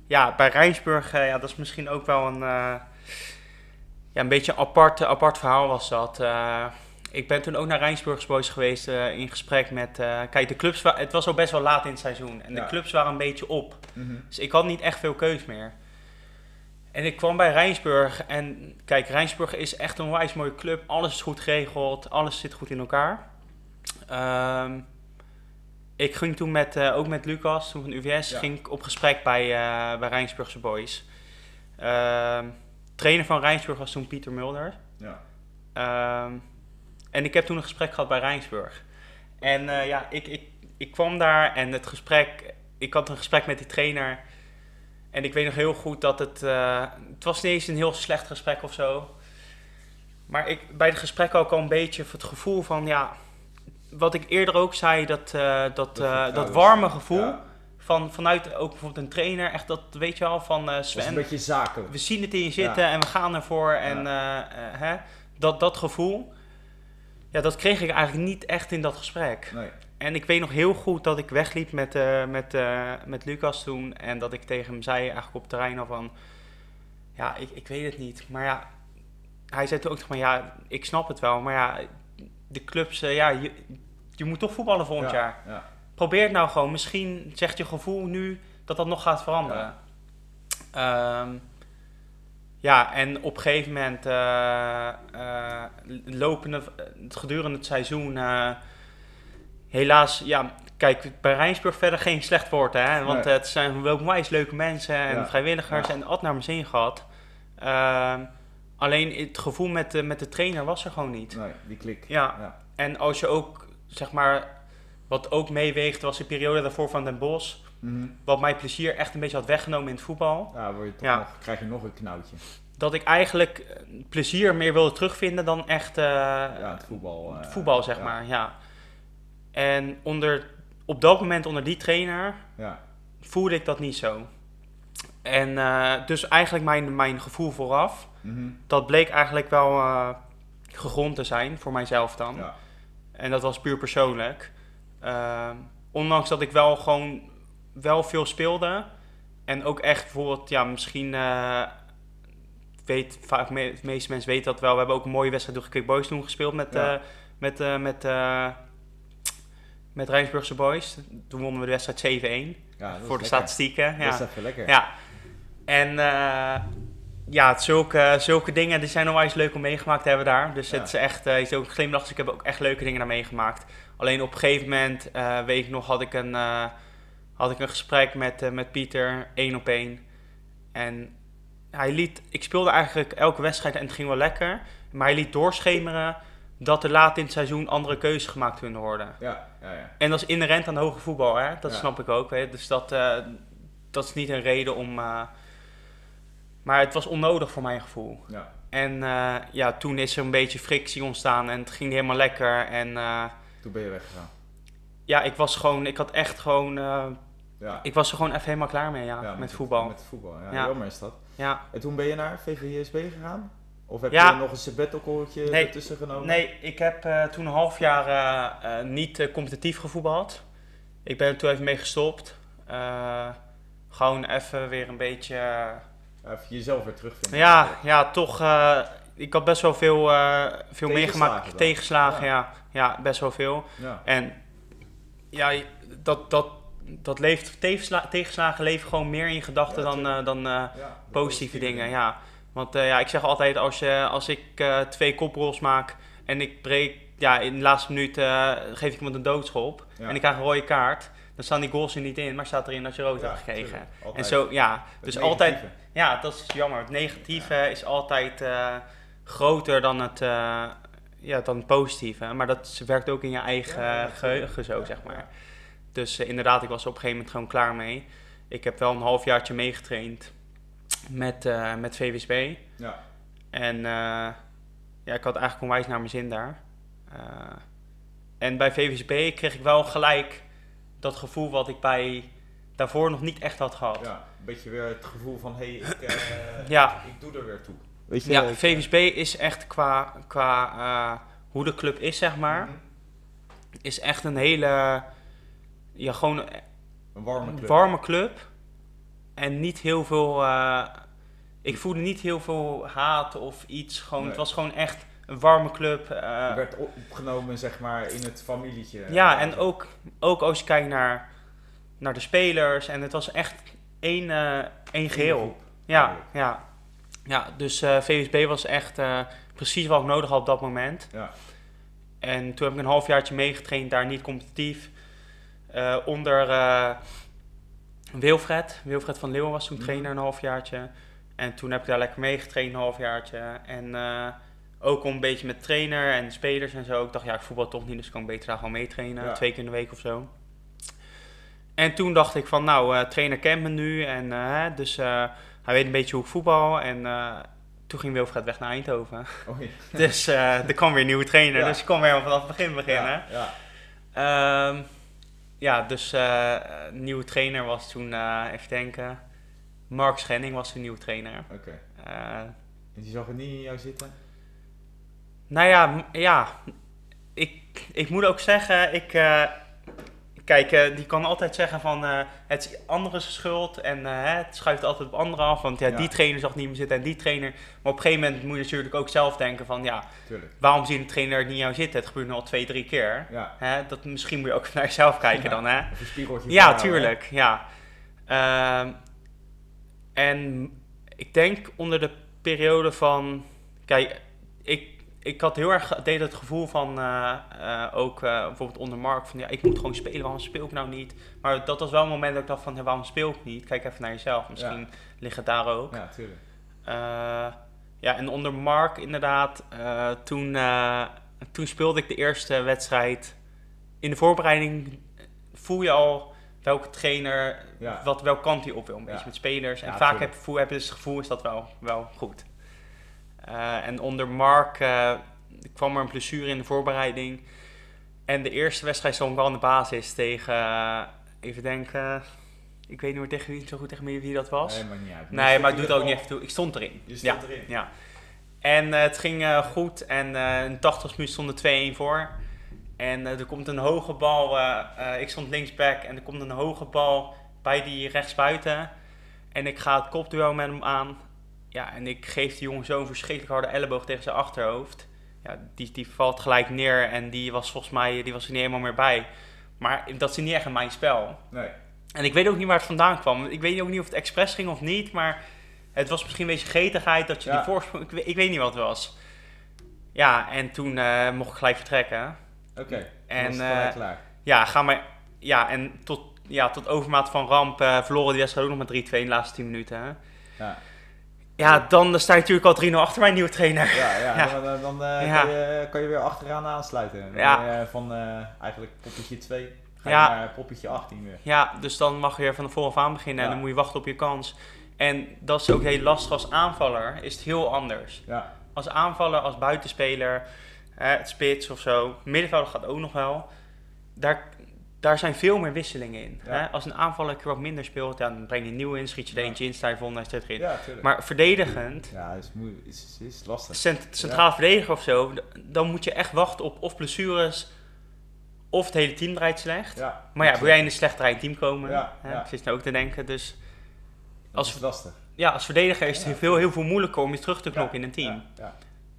ja, bij Rijnsburg, eh, ja, dat is misschien ook wel een, eh, ja, een beetje een apart, apart verhaal was dat. Ik ben toen ook naar Rijnsburgse Boys geweest eh, in gesprek met... eh, kijk, de clubs, wa- het was al best wel laat in het seizoen. En Ja. de clubs waren een beetje op. Mhm. Dus ik had niet echt veel keus meer. En ik kwam bij Rijnsburg. En kijk, Rijnsburg is echt een onwijs mooie club. Alles is goed geregeld. Alles zit goed in elkaar. Ehm, ik ging toen met, eh, ook met Lucas, toen van UVS, Ja. ging ik op gesprek bij, bij Rijnsburgse Boys. Ehm, trainer van Rijnsburg was toen Pieter Mulder. Ja. Ehm, en ik heb toen een gesprek gehad bij Rijnsburg. En eh, ja, ik, ik, ik kwam daar en het gesprek... Ik had een gesprek met die trainer. En ik weet nog heel goed dat het... eh, het was niet eens een heel slecht gesprek of zo. Maar ik, bij het gesprek ook al een beetje het gevoel van... Ja, wat ik eerder ook zei, dat, eh, dat, Dat dat warme gevoel... Ja. Van, vanuit ook bijvoorbeeld een trainer. Echt dat, weet je wel, van was een Sven beetje zakelijk. we zien het in je zitten en we gaan ervoor. En hè, dat, dat gevoel, ja, dat kreeg ik eigenlijk niet echt in dat gesprek. Nee. En ik weet nog heel goed dat ik wegliep met, eh, met, eh, met Lucas toen. En dat ik tegen hem zei, eigenlijk op het terrein al van... Ja, ik, ik weet het niet. Maar ja, hij zei toen ook me, ja, ik snap het wel. Maar ja, de clubs, eh, ja, je, je moet toch voetballen volgend ja. jaar. Ja. probeer het nou gewoon. Misschien zegt je gevoel nu dat dat nog gaat veranderen. Ja, ja en op een gegeven moment, uh, uh, lopende, gedurende het seizoen, helaas, ja, kijk, bij Rijnsburg verder geen slecht woord, hè. Want het zijn wel leuke mensen en ja. vrijwilligers ja. en altijd naar mijn zin gehad. Ehm, alleen het gevoel met de, met de trainer was er gewoon niet. Nee, die klik. Ja. ja. En als je ook, zeg maar, wat ook meeweegt was de periode daarvoor van Den Bosch. -hmm. Wat mijn plezier echt een beetje had weggenomen in het voetbal. Ja, word je toch Nog, krijg je nog een knoutje. Dat ik eigenlijk plezier meer wilde terugvinden dan echt... Uh, ja, het voetbal. Uh, voetbal, zeg maar, ja. En onder, op dat moment onder die trainer ja. voelde ik dat niet zo. En uh, dus eigenlijk mijn, mijn gevoel vooraf, -hmm. dat bleek eigenlijk wel gegrond te zijn voor mijzelf dan. Ja. En dat was puur persoonlijk. Uh, ondanks dat ik wel gewoon wel veel speelde. En ook echt bijvoorbeeld, ja, misschien uh, weet vaak me, de meeste mensen weten dat wel. We hebben ook een mooie wedstrijd door Quick Boys toen gespeeld met, ja. uh, met, uh, met, met Rijnsburgse Boys. Toen wonnen we de wedstrijd 7-1. Ja, voor de lekker. statistieken. Ja. Dat is even lekker. Ja. En ja, zulke, zulke dingen die zijn onwijs leuk om meegemaakt te hebben daar. Dus Ja. het is echt, uh, is ook een glimlach. Dus ik heb ook echt leuke dingen daar meegemaakt. Alleen op een gegeven moment, eh, weet ik nog, had ik een, eh, had ik een gesprek met, eh, met Pieter, één op één. En hij liet, ik speelde eigenlijk elke wedstrijd en het ging wel lekker. Maar hij liet doorschemeren dat er laat in het seizoen andere keuzes gemaakt kunnen worden. Ja, ja, ja. En dat is inherent aan hoge voetbal, hè? dat Ja. snap ik ook. Hè? Dus dat, eh, dat is niet een reden om. eh, maar het was onnodig voor mijn gevoel. ja. En ja, toen is er een beetje frictie ontstaan en het ging helemaal lekker. En Toen ben je weggegaan. ja, ik was gewoon, ik had echt gewoon, Ja. ik was er gewoon even helemaal klaar mee, ja, Ja, met voetbal. Met voetbal, ja. Ja. Jammer is dat. Ja, En toen ben je naar VVSB gegaan? Of heb je nog een sabbaticaltje Nee. ertussen genomen? nee, ik heb eh, toen een half jaar eh, eh, niet competitief gevoetbald. Ik ben er toen even mee gestopt. Gewoon even weer een beetje... even jezelf weer terugvinden. Ja, ja toch. ik had best wel veel, veel meegemaakt. Tegenslagen, Ja. ja. best wel veel. En ja, dat, dat, dat leeft, tegensla- tegenslagen leven gewoon meer in je gedachten Ja, dan, eh, dan eh, Ja, positieve dingen. Ja. Want eh, ja, ik zeg altijd, als, je, als ik twee koprolls maak en ik breek, ja, in de laatste minuut geef ik iemand een doodschop en ik krijg een rode kaart, dan staan die goals er niet in, maar staat erin dat je rood Ja, hebt gekregen. En zo, ja, dus altijd, ja, dat is jammer. Het negatieve is altijd groter dan het, ja, dan het positieve. Maar dat werkt ook in je eigen Ja, geheugen zo, zeg maar. Dus eh, inderdaad, ik was er op een gegeven moment gewoon klaar mee. Ik heb wel een halfjaartje meegetraind met, eh, met VWSB. Ja. En eh, ja, ik had eigenlijk onwijs naar mijn zin daar. Eh, en bij VWSB kreeg ik wel gelijk dat gevoel wat ik bij daarvoor nog niet echt had gehad. ja, een beetje weer het gevoel van, hé, hey, ik, eh, Ja. ik doe er weer toe. Weet je? Ja, ik- VWSB is echt qua, qua eh, hoe de club is, zeg maar, Mhm. is echt een hele, ja, gewoon Een warme club. warme club. En niet heel veel, eh, ik voelde niet heel veel haat of iets. Gewoon, Nee. Het was gewoon echt een warme club. eh, Je werd opgenomen, zeg maar, in het familietje. ja, en ook, ook als je kijkt naar, naar de spelers. En het was echt één, eh, één geheel. Ja, ja. ja, dus eh VSB was echt precies wat ik nodig had op dat moment. Ja. En toen heb ik een halfjaartje meegetraind, daar niet competitief. Eh, onder eh, Wilfred. Wilfred van Leeuwen was toen Mhm. trainer een halfjaartje. En toen heb ik daar lekker meegetraind een halfjaartje. En eh, ook om een beetje met trainer en spelers en zo. Ik dacht, ja, ik voetbal toch niet, dus ik kan beter daar gewoon meetrainen. Ja. Twee keer in de week of zo. En toen dacht ik van, nou, trainer kent me nu. En dus hij weet een beetje hoe ik voetbal. En toen ging Wilfred weg naar Eindhoven. Oh, ja. Dus er kwam weer een nieuwe trainer. Ja. Dus ik kon weer vanaf het begin beginnen. Ja, ja. Dus eh nieuwe trainer was toen, eh, even denken. Mark Schenning was de nieuwe trainer. Oké. Eh, En die zag er niet in jou zitten? nou ja, ja ik, ik moet ook zeggen, ik, kijk, eh, die kan altijd zeggen van eh, het is schuld en eh, het schuift altijd op anderen af. Want ja, Ja. die trainer zag niet meer zitten en die trainer. Maar op een gegeven moment moet je natuurlijk ook zelf denken van ja, Tuurlijk. waarom zie je de trainer niet jou zitten? Het gebeurt nu al twee, drie keer. Ja. Hè? Dat, misschien moet je ook naar jezelf kijken dan hè. Ja, tuurlijk. Ja. Ehm, en ik denk onder de periode van. Kijk, ik, ik had heel erg deed het gevoel van. eh, eh, ook eh, bijvoorbeeld onder Mark. Van ja, ik moet gewoon spelen. Waarom speel ik nou niet? Maar dat was wel een moment dat ik dacht van. Waarom speel ik niet? Kijk even naar jezelf. Misschien ligt het daar ook. Ja, tuurlijk. Ja, en onder Mark inderdaad, toen, toen speelde ik de eerste wedstrijd. In de voorbereiding voel je al welke trainer, Ja. wat, welke kant hij op wil, een beetje Ja. met spelers. En vaak tuurlijk. heb, voel, heb je dus het gevoel, is dat wel, wel goed. Eh, en onder Mark eh, kwam er een blessure in de voorbereiding. En de eerste wedstrijd stond ik wel aan de basis tegen, eh, even denken, ik weet niet meer tegen wie, zo goed tegen wie dat was. Nee, maakt niet uit. Nee, maar het ieder ook niet even toe. Ik stond erin. Je stond ja, erin. Ja. En het ging goed. En in de 80 minuten stonden 2-1 voor. En er komt een hoge bal. ik stond linksback. En er komt een hoge bal bij die rechtsbuiten. En ik ga het kopduel met hem aan. Ja, en ik geef die jongen zo'n verschrikkelijk harde elleboog tegen zijn achterhoofd. Ja, die, die valt gelijk neer. En die was volgens mij die was er niet helemaal meer bij. Maar dat is niet echt in mijn spel. Nee. En ik weet ook niet waar het vandaan kwam. Ik weet ook niet of het expres ging of niet, maar het was misschien een beetje getigheid dat je Ja. die voorsprong... Ik weet, ik weet niet wat het was. Ja, en toen eh, mocht ik gelijk vertrekken. Oké. En, eh, klaar. Ja, ga maar, ja en tot, ja, tot overmaat van ramp eh, verloren die wedstrijd ook nog met 3-2 in de laatste 10 minuten. Hè. Ja. Ja, dan sta je natuurlijk al 3-0 achter mijn nieuwe trainer. Ja, ja, Ja. dan, dan eh, Ja. Kan, je, kan je weer achteraan aansluiten. Dan Ja. van eh, eigenlijk poppetje 2 ga je Ja. naar poppetje 18 weer. Ja, dus dan mag je weer van de vooraf aan beginnen en dan moet je wachten op je kans. En dat is ook heel lastig als aanvaller, is het heel anders. Ja, als aanvaller, als buitenspeler, het spits of zo. Middenvelder gaat ook nog wel. Daar, daar zijn veel meer wisselingen in. Ja. Hè? Als een aanvaller een keer wat minder speelt, ja, dan breng je een nieuw in, schiet je er Ja. eentje in, sta je vol, dan zit erin. ja tuurlijk. Maar verdedigend, ja, is, is, is lastig. cent centraal verdediger of zo, dan moet je echt wachten op of blessures of het hele team draait slecht. Maar ja, wil jij in een slecht draaiend team komen? Ja, hè? Ik zit nou ook te denken. Dus dat als- is lastig. ja, als verdediger is het Ja. veel, heel veel moeilijker om je terug te knokken in een team.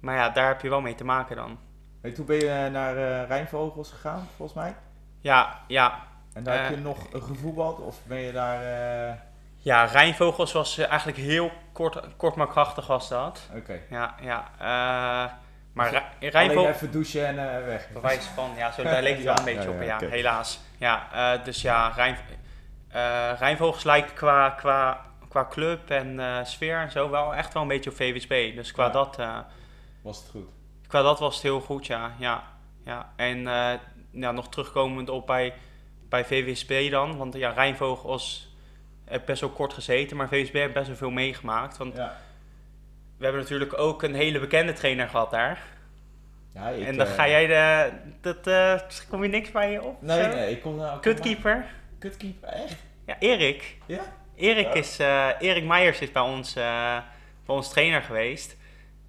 Maar ja, daar heb je wel mee te maken dan. Hey, toen ben je naar eh Rijnvogels gegaan, volgens mij. Ja, ja, En daar heb Eh. je nog gevoetbald? Of ben je daar... eh, Ja, Rijnvogels was eh, eigenlijk heel kort, kort maar krachtig was dat. Oké. Ja, ja. eh, maar Alleen Rijnvogels, even douchen en eh, weg. bewijs van, ja, zo, daar leek het wel een beetje ja, op, ja, helaas. Ja, eh, dus ja, Rijn, eh, Rijnvogels lijkt qua, qua, qua club en eh, sfeer en zo wel echt wel een beetje op VWSB. Dus qua, Ja. dat, eh, Was het goed? qua dat was het heel goed, ja. ja, ja. En eh, ja, nog terugkomend op bij, bij VWSB dan, want ja, Rijnvogels heeft best wel kort gezeten, maar VWSB heeft best wel veel meegemaakt. Want Ja. we hebben natuurlijk ook een hele bekende trainer gehad daar. ja ik, en dan eh, ga jij de. Dat, eh, kom je niks bij je op? Nee, Zo? nee, ik kon... nou Kutkeeper? Kutkeeper, echt? Ja, Erik. Ja? Erik, Ja. is, eh, Erik Meijers is bij ons, eh, bij ons trainer geweest.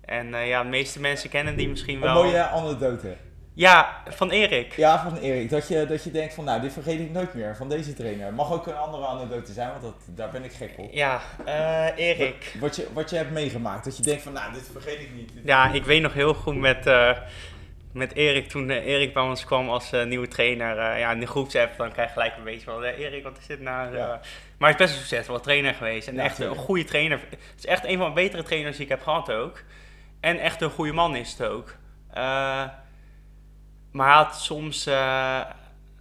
En eh, ja, de meeste mensen kennen die misschien Een wel. mooie anekdote. Ja, van Erik. Ja, van Erik. Dat je, dat je denkt van, nou, dit vergeet ik nooit meer van deze trainer. Mag ook een andere anekdote zijn, want dat, daar ben ik gek op. Ja, eh, Erik. Wat je, wat je hebt meegemaakt. Dat je denkt van, nou, dit vergeet ik niet. Ja, ik weet nog heel goed met, eh, met Erik, toen eh, Erik bij ons kwam als nieuwe trainer. ja, in de groepsapp, dan krijg je gelijk een beetje van, Erik, wat is dit nou? Ja. Maar hij is best een succesvolle trainer geweest. En Ja, echt een goede trainer. Het is echt een van de betere trainers die ik heb gehad ook. En echt een goede man is het ook. Eh, maar had soms, eh,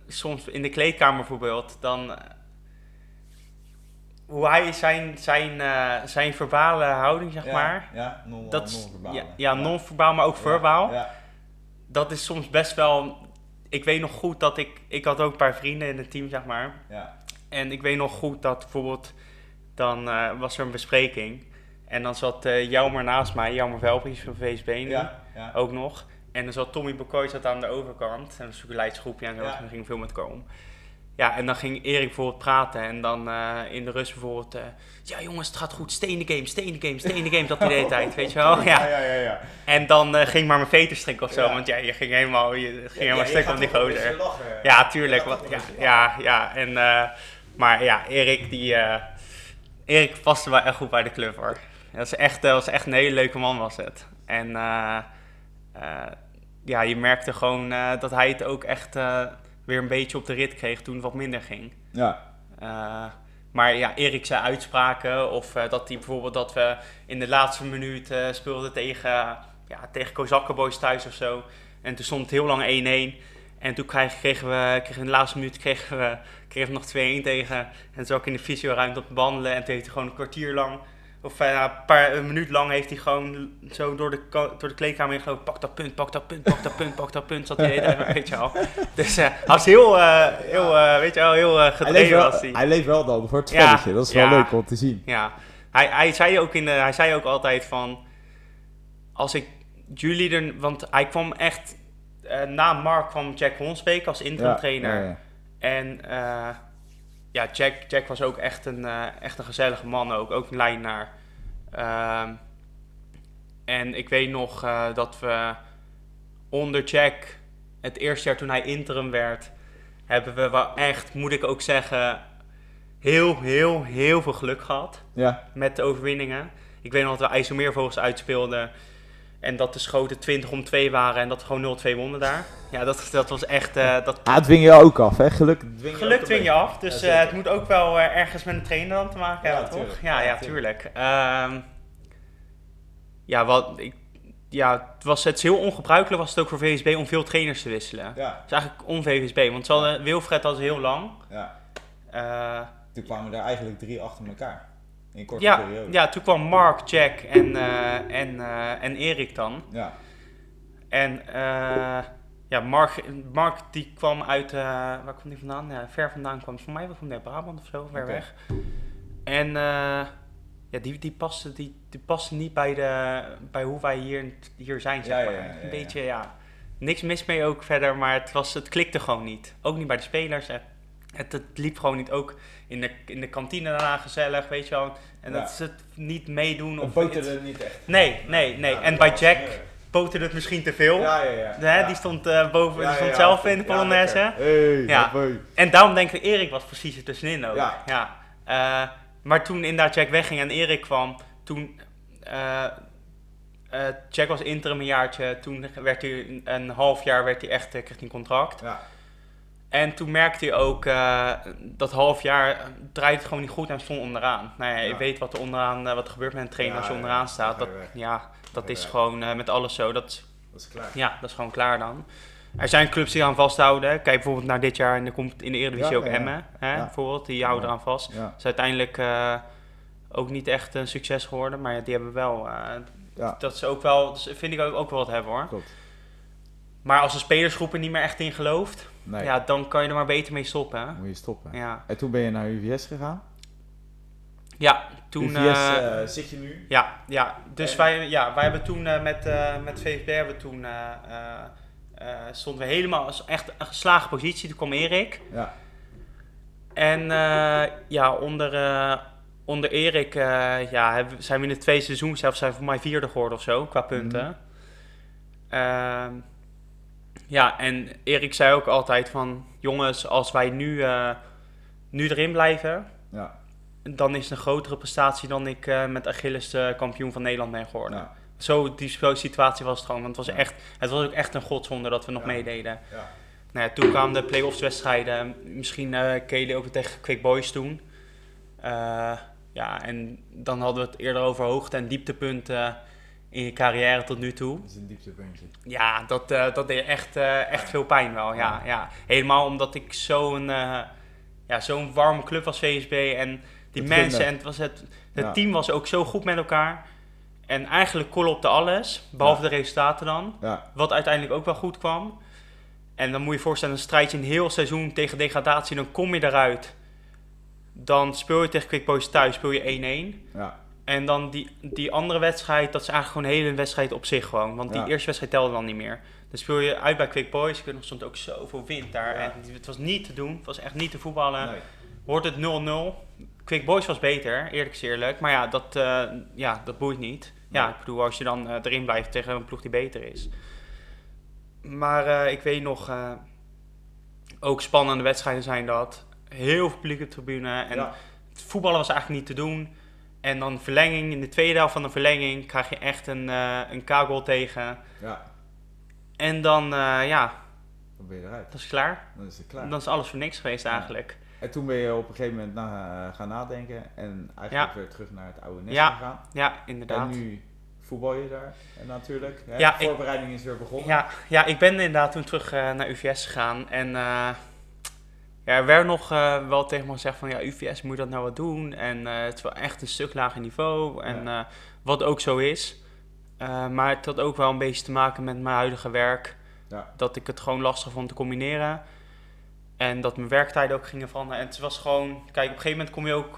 soms in de kleedkamer bijvoorbeeld, dan... eh, hoe hij zijn, zijn, eh, zijn verbale houding, zeg Ja, maar... Ja, non, Dat is- non-verbaal. ja, ja, non-verbaal, maar ook verbaal. Ja, Dat is soms best wel... Ik weet nog goed dat ik... Ik had ook een paar vrienden in het team, zeg maar. ja, En ik weet nog goed dat bijvoorbeeld... Dan was er een bespreking. En dan zat eh Jelmer naast mij. Jelmer Velpries van VSB nu. ja, ja. Ook nog. En dan zat Tommy Bokoy zat aan de overkant. En dat natuurlijk een leidsgroepje en zo. Ja. Dus dan ging veel met komen. Ja, en dan ging Erik bijvoorbeeld praten en dan eh, in de rust bijvoorbeeld... eh, ja jongens, het gaat goed, the game, the game, the game. Dat hij de hele tijd, weet je wel. Ja. ja, ja. ja. En dan eh, ging maar mijn veter strikken of zo, want ja, je ging helemaal, je ging helemaal stuk op die gozer. Ja, tuurlijk. Wat, ja, ja, ja. En, maar ja, Erik, die, Erik paste wel echt goed bij de club hoor. Dat was echt, dat was echt een hele leuke man was het. En ja, je merkte gewoon eh, dat hij het ook echt eh, weer een beetje op de rit kreeg toen het wat minder ging. Ja, Eh, maar ja, Erik zijn uitspraken of eh, dat hij bijvoorbeeld dat we in de laatste minuut eh, speelden tegen, ja, tegen Kozakkenboys thuis of zo. En toen stond het heel lang 1-1. En toen kregen, kregen we kregen in de laatste minuut kregen we, kregen we nog 2-1 tegen. En toen zat ik in de fysioruimte op te behandelen. En toen heeft hij gewoon een kwartier lang, of eh, een, paar, een minuut lang, heeft hij gewoon zo door de, door de kleedkamer heen gelopen. Pak dat punt, pak dat punt, pak dat punt, pak dat punt. Zat hij hele weet je wel. Dus hij was heel, eh, heel weet je wel, heel gedreven wel, was hij. hij leeft wel dan voor het Ja, spelletje. dat is wel ja. leuk om te zien. Ja, hij, hij, zei ook in de, hij zei ook altijd van, als ik jullie er, want hij kwam echt, na Mark kwam Jack Honsbeek als interim Ja, trainer. ja, ja. En ja, Jack, Jack was ook echt een, eh, echt een gezellige man ook, ook een lijnaar. Ehm, en ik weet nog eh, dat we onder Jack, het eerste jaar toen hij interim werd, hebben we wel echt, moet ik ook zeggen, heel, heel, heel veel geluk gehad Ja, met de overwinningen. Ik weet nog dat we IJsselmeervogels uitspeelden. En dat de schoten 20 om 2 waren en dat we gewoon 0-2 wonnen daar. Ja, dat, dat was echt... eh, dat, ah, het dwing je ook af, hè? Geluk dwing je geluk ook dwing je af. Dus Ja, eh, het moet ook wel eh, ergens met een trainer dan te maken Ja, hebben, toch? tuurlijk. Ja, Ja, ja, tuurlijk. Ehm, ja, wat, ik, ja, het was het is heel ongebruikelijk was het ook voor VSB om veel trainers te wisselen. Ja, Het is eigenlijk on-VSB, want ze hadden, Wilfred had heel lang. ja. Eh, Toen kwamen er eigenlijk drie achter elkaar. In korte ja, periode. ja, toen kwam Mark, Jack en, eh, en, eh, en Erik dan. Ja, En eh, ja, Mark, Mark die kwam uit, waar kwam die vandaan? Ja, ver vandaan kwam hij. Voor mij uit Brabant of zo, ver weg. En ja, die, die, paste, die, die paste niet bij, de, bij hoe wij hier, hier zijn, zeg Ja, maar. ja, Een beetje, ja, niks mis mee ook verder, maar het, was, het klikte gewoon niet. Ook niet bij de spelers. Het, het, het liep gewoon niet. Ook in de, in de kantine daarna gezellig, weet je wel. En Ja. dat is het niet meedoen. of boterde het- niet echt. Nee, nee, nee. Ja, en bij Jack smerig. boterde het misschien te veel. Ja, ja, ja. Die stond eh, boven, die stond zelf in de Polonaise. Hey, Ja. hoi. en daarom denk ik, Erik was precies er tussenin ook. Ja. Ja. Eh, maar toen inderdaad Jack wegging en Erik kwam, toen... eh eh, Jack was interim een jaartje, toen werd hij een, half jaar werd hij echt, eh, kreeg hij een contract. Ja, En toen merkte hij ook eh, dat half jaar draait het gewoon niet goed en stond onderaan. Nou ja, je Ja. weet wat er onderaan, eh, wat er gebeurt met een trainer Ja, als je onderaan staat. Dat, ja, dat is gewoon eh, met alles zo. Dat, dat is klaar. ja, dat is gewoon klaar dan. Er zijn clubs die aan vasthouden. Kijk bijvoorbeeld naar dit jaar in de, comp- in de Eredivisie ook. Emmen. Hè. Bijvoorbeeld, die houden eraan vast. Is uiteindelijk ook niet echt een succes geworden. Maar die hebben wel... dat is ook wel... Dat vind ik ook, ook wel wat hebben hoor. klopt. Maar als de spelersgroep er niet meer echt in gelooft... Nee, Ja, dan kan je er maar beter mee stoppen. Hè? moet je stoppen. Ja, En toen ben je naar UVS gegaan. ja toen... UVS eh, eh, zit je nu. ja, ja, dus En- wij, ja, wij hebben toen eh, met, eh met VVB hebben toen... eh, eh, eh, stonden we helemaal... als echt een geslagen positie. Toen kwam Erik. Ja, En eh, ja, onder, eh, onder Erik eh, ja, zijn we in het tweede seizoen zelfs zijn we voor mij vierde geworden of zo, qua punten. Mhm. Ehm, ja, en Erik zei ook altijd van, jongens, als wij nu, eh, nu erin blijven, ja, dan is het een grotere prestatie dan ik eh, met Achilles de kampioen van Nederland ben geworden. ja, Zo, die situatie was het gewoon, want het was, Ja. echt, het was ook echt een godzonde dat we nog meededen. ja. Nou ja, toen kwamen de play-offs wedstrijden. Misschien je die ook tegen Quick Boys toen. Ja, en dan hadden we het eerder over hoogte- en dieptepunten in je carrière tot nu toe. Dat is een dieptepuntje. Ja, dat, eh, dat deed echt, eh, echt veel pijn wel. Ja, ja. Helemaal omdat ik zo'n eh, ja, zo'n warme club was VSB. En die mensen, en het, was het, het Ja. team was ook zo goed met elkaar. En eigenlijk kolopte alles, behalve Ja. de resultaten dan. Wat uiteindelijk ook wel goed kwam. En dan moet je je voorstellen, een strijdje een heel seizoen tegen degradatie. Dan kom je eruit. Dan speel je tegen Quick Boys thuis, speel je 1-1. ja, En dan die, die andere wedstrijd, dat is eigenlijk gewoon een hele wedstrijd op zich gewoon. Want die Ja. eerste wedstrijd telde dan niet meer. Dan speel je uit bij Quick Boys. Ik weet nog, stond ook zoveel wind daar. Ja. En het was niet te doen. Het was echt niet te voetballen. Nee. Wordt het 0-0. Quick Boys was beter, eerlijk is eerlijk. Maar ja, dat, eh, ja, dat boeit niet. Ja, ik bedoel, als je dan eh, erin blijft tegen een ploeg die beter is. Maar eh, ik weet nog, ook spannende wedstrijden zijn dat. Heel veel publiek op de tribune. En Ja. voetballen was eigenlijk niet te doen. En dan verlenging, in de tweede helft van de verlenging krijg je echt een, eh een K-goal tegen. ja, En dan, eh, ja, dan ben je eruit. dat is klaar. Dan is het klaar. Dan is alles voor niks geweest eigenlijk. En toen ben je op een gegeven moment na, gaan nadenken en eigenlijk Ja. weer terug naar het oude nest Ja, gegaan. Ja, En inderdaad. nu voetbal je daar en natuurlijk. Hè? Ja, de ik- voorbereiding is weer begonnen. Ja, ja, ik ben inderdaad toen terug eh, naar UVS gegaan. En eh, ja, er werd nog eh, wel tegen me gezegd van ja, UVS moet dat nou wat doen. En eh, het is wel echt een stuk lager niveau. En eh, wat ook zo is. Maar het had ook wel een beetje te maken met mijn huidige werk. Ja. Dat ik het gewoon lastig vond te combineren. En dat mijn werktijden ook gingen veranderen. En het was gewoon, kijk, op een gegeven moment kom je ook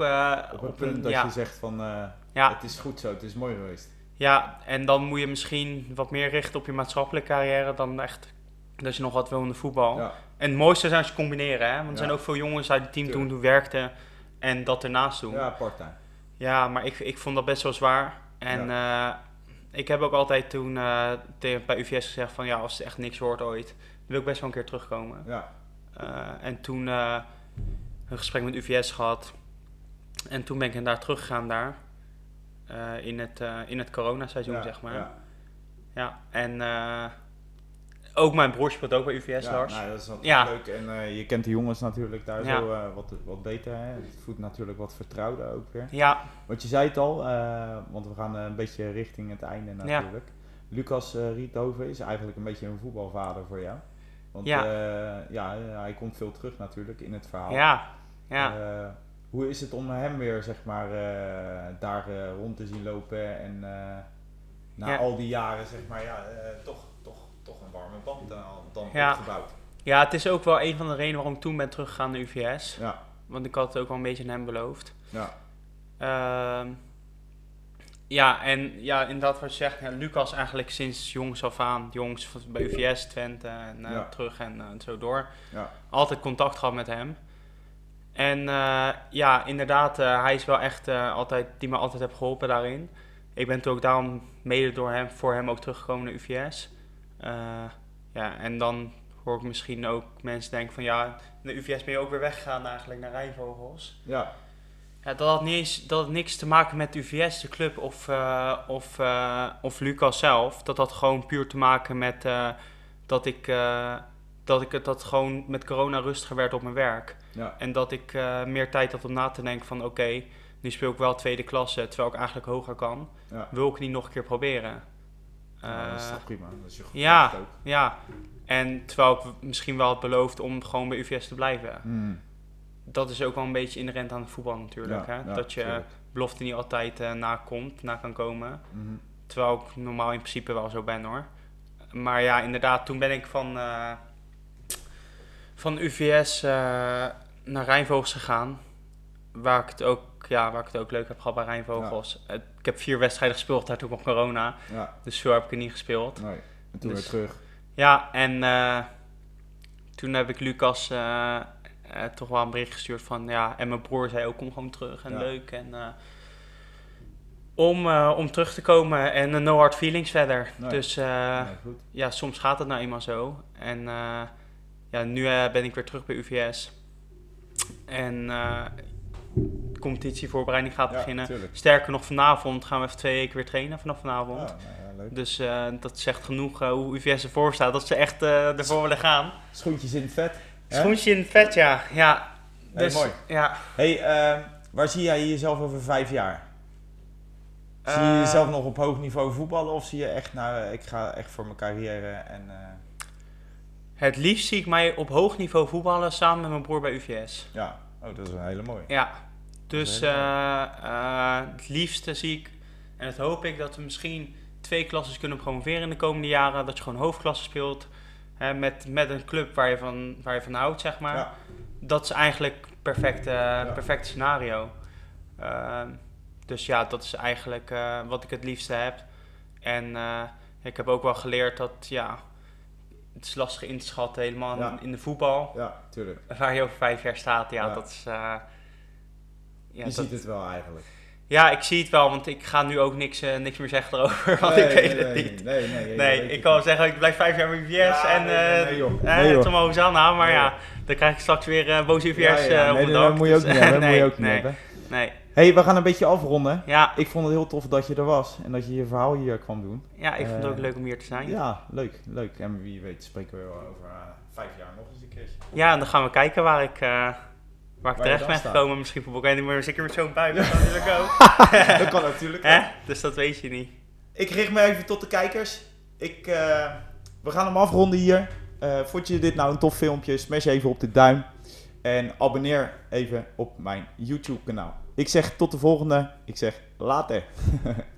Op het punt dat ja, je zegt van ja, het is goed zo, het is mooi geweest. ja, en dan moet je misschien wat meer richten op je maatschappelijke carrière dan echt dat je nog wat wil in de voetbal. Ja, En het mooiste zijn ze combineren, hè? want er Ja. zijn ook veel jongens uit het team toen die werkten en dat ernaast doen. Ja, ja part-time. maar ik, ik vond dat best wel zwaar. En eh, ik heb ook altijd toen tegen, bij UVS gezegd van ja, als het echt niks wordt ooit, dan wil ik best wel een keer terugkomen. Ja, Eh, en toen een gesprek met UVS gehad. En toen ben ik inderdaad teruggegaan daar. in het, in het coronaseizoen, ja, zeg maar. Ja, Ja, en ook mijn broer speelt ook bij UVS, ja, Lars. nou, dat is wel Ja. leuk. En eh, je kent de jongens natuurlijk daar Ja. zo eh, wat, wat beter. Hè? Het voedt natuurlijk wat vertrouwder ook weer. Ja, Want je zei het al, eh, want we gaan een beetje richting het einde natuurlijk. Lucas Riethoven is eigenlijk een beetje een voetbalvader voor jou. Want Ja. ja. hij komt veel terug natuurlijk in het verhaal. ja, ja. Hoe is het om hem weer zeg maar daar rond te zien lopen en na al die jaren zeg maar ja, toch, toch, een warme band dan, dan Ja. opgebouwd. ja, het is ook wel een van de redenen waarom ik toen ben teruggegaan naar UVS. Ja, Want ik had het ook wel een beetje aan hem beloofd. ja, Ehm, ja, en ja, inderdaad wat je zegt, ja, Lucas eigenlijk sinds jongs af aan, jongs bij UVS, Twente en eh, Ja. terug en eh, zo door. ja, Altijd contact gehad met hem. En eh, ja, inderdaad, eh, hij is wel echt eh, altijd, die me altijd heeft geholpen daarin. Ik ben toen ook daarom mede door hem, voor hem ook teruggekomen naar UVS. Eh, ja, en dan hoor ik misschien ook mensen denken van ja, naar UVS ben je ook weer weggegaan eigenlijk naar Rijnvogels. ja, Ja, dat had, niet eens, dat had niks te maken met UVS, de club, of, eh, of, eh, of Lucas zelf. Dat had gewoon puur te maken met dat, ik, dat ik het dat gewoon met corona rustiger werd op mijn werk. ja, En dat ik meer tijd had om na te denken van oké, nu speel ik wel tweede klasse, terwijl ik eigenlijk hoger kan. ja. Wil ik niet nog een keer proberen? Ja, dat is Eh, toch prima. Dat is je goed ja. ook. ja, en terwijl ik misschien wel had beloofd om gewoon bij UVS te blijven. Hmm. Dat is ook wel een beetje inherent aan het voetbal natuurlijk. Ja, hè? ja, dat je tuurlijk. belofte niet altijd eh nakomt, na kan komen. Mhm. Terwijl ik normaal in principe wel zo ben hoor. Maar ja, inderdaad, toen ben ik van, eh, van UVS naar Rijnvogels gegaan. Waar ik, het ook, ja, waar ik het ook leuk heb gehad bij Rijnvogels. Het- ik heb vier wedstrijden gespeeld, daar toen kwam corona. Ja, Dus veel heb ik er niet gespeeld. nee. En toen Dus- weer terug. Ja, en eh, toen heb ik Lucas eh, eh, toch wel een bericht gestuurd van ja, en mijn broer zei ook kom gewoon terug en Ja. leuk. En, om, om terug te komen en no hard feelings verder. Nee. Dus ja, soms gaat het nou eenmaal zo. En ja, nu ben ik weer terug bij UVS. En competitievoorbereiding gaat Ja, beginnen. tuurlijk. Sterker nog, vanavond gaan we even twee weken weer trainen vanaf vanavond. Ja, nou ja, leuk. Dus eh, dat zegt genoeg eh, hoe UVS ervoor staat. Dat ze echt eh, ervoor willen gaan. Schoentjes in het vet. hè? Schoentje in het vet, ja. ja. Hey, Dus, mooi. Ja. Hey, ehm, waar zie jij jezelf over vijf jaar? Zie je jezelf nog op hoog niveau voetballen of zie je echt, nou, ik ga echt voor mijn carrière en... Het liefst zie ik mij op hoog niveau voetballen samen met mijn broer bij UVS. ja, oh, dat is een hele mooie. Ja. Dus eh, eh, het liefste zie ik, en dat hoop ik, dat we misschien twee klassen kunnen promoveren in de komende jaren. Dat je gewoon hoofdklasse speelt. Hè, met, met een club waar je van, waar je van houdt, zeg maar. Ja, Dat is eigenlijk perfect, eh perfect scenario. Ehm, dus ja, dat is eigenlijk eh, wat ik het liefste heb. En ik heb ook wel geleerd dat ja, het is lastig in te schatten helemaal Ja. in, de voetbal. Ja, tuurlijk. Waar je over vijf jaar staat, ja, Ja. dat is... eh, ja, je dat- ziet het wel eigenlijk. ja, ik zie het wel, want ik ga nu ook niks, eh, niks meer zeggen erover, want Nee, ik weet nee, het nee, niet. Nee, nee, nee, ik kan zeggen, ik blijf vijf jaar bij UVS Ja, en omhoog aan, nou, maar ja, dan krijg ik straks weer boze UVS Ja, ja, op nee, de nee, dak. dat moet je ook dus, niet hebben. moet je ook niet hebben. nee. Hey, we gaan een beetje afronden. Ja, Ik vond het heel tof dat je er was en dat je je verhaal hier kwam doen. ja, ik vond het ook Eh, leuk om hier te zijn. Ja, Ja, leuk, leuk. En wie weet spreken we wel over eh, vijf jaar nog eens een keertje. en dan gaan we kijken waar ik, eh, waar ik Waar terecht ben gekomen. Misschien voor niet meer, zeker met zo'n buik. Dat kan natuurlijk ook. dat kan natuurlijk. Hè? Dus dat weet je niet. Ik richt me even tot de kijkers. Ik, we gaan hem afronden hier. Vond je dit nou een tof filmpje? Smash even op de duim. En abonneer even op mijn YouTube kanaal. Ik zeg tot de volgende. Ik zeg later.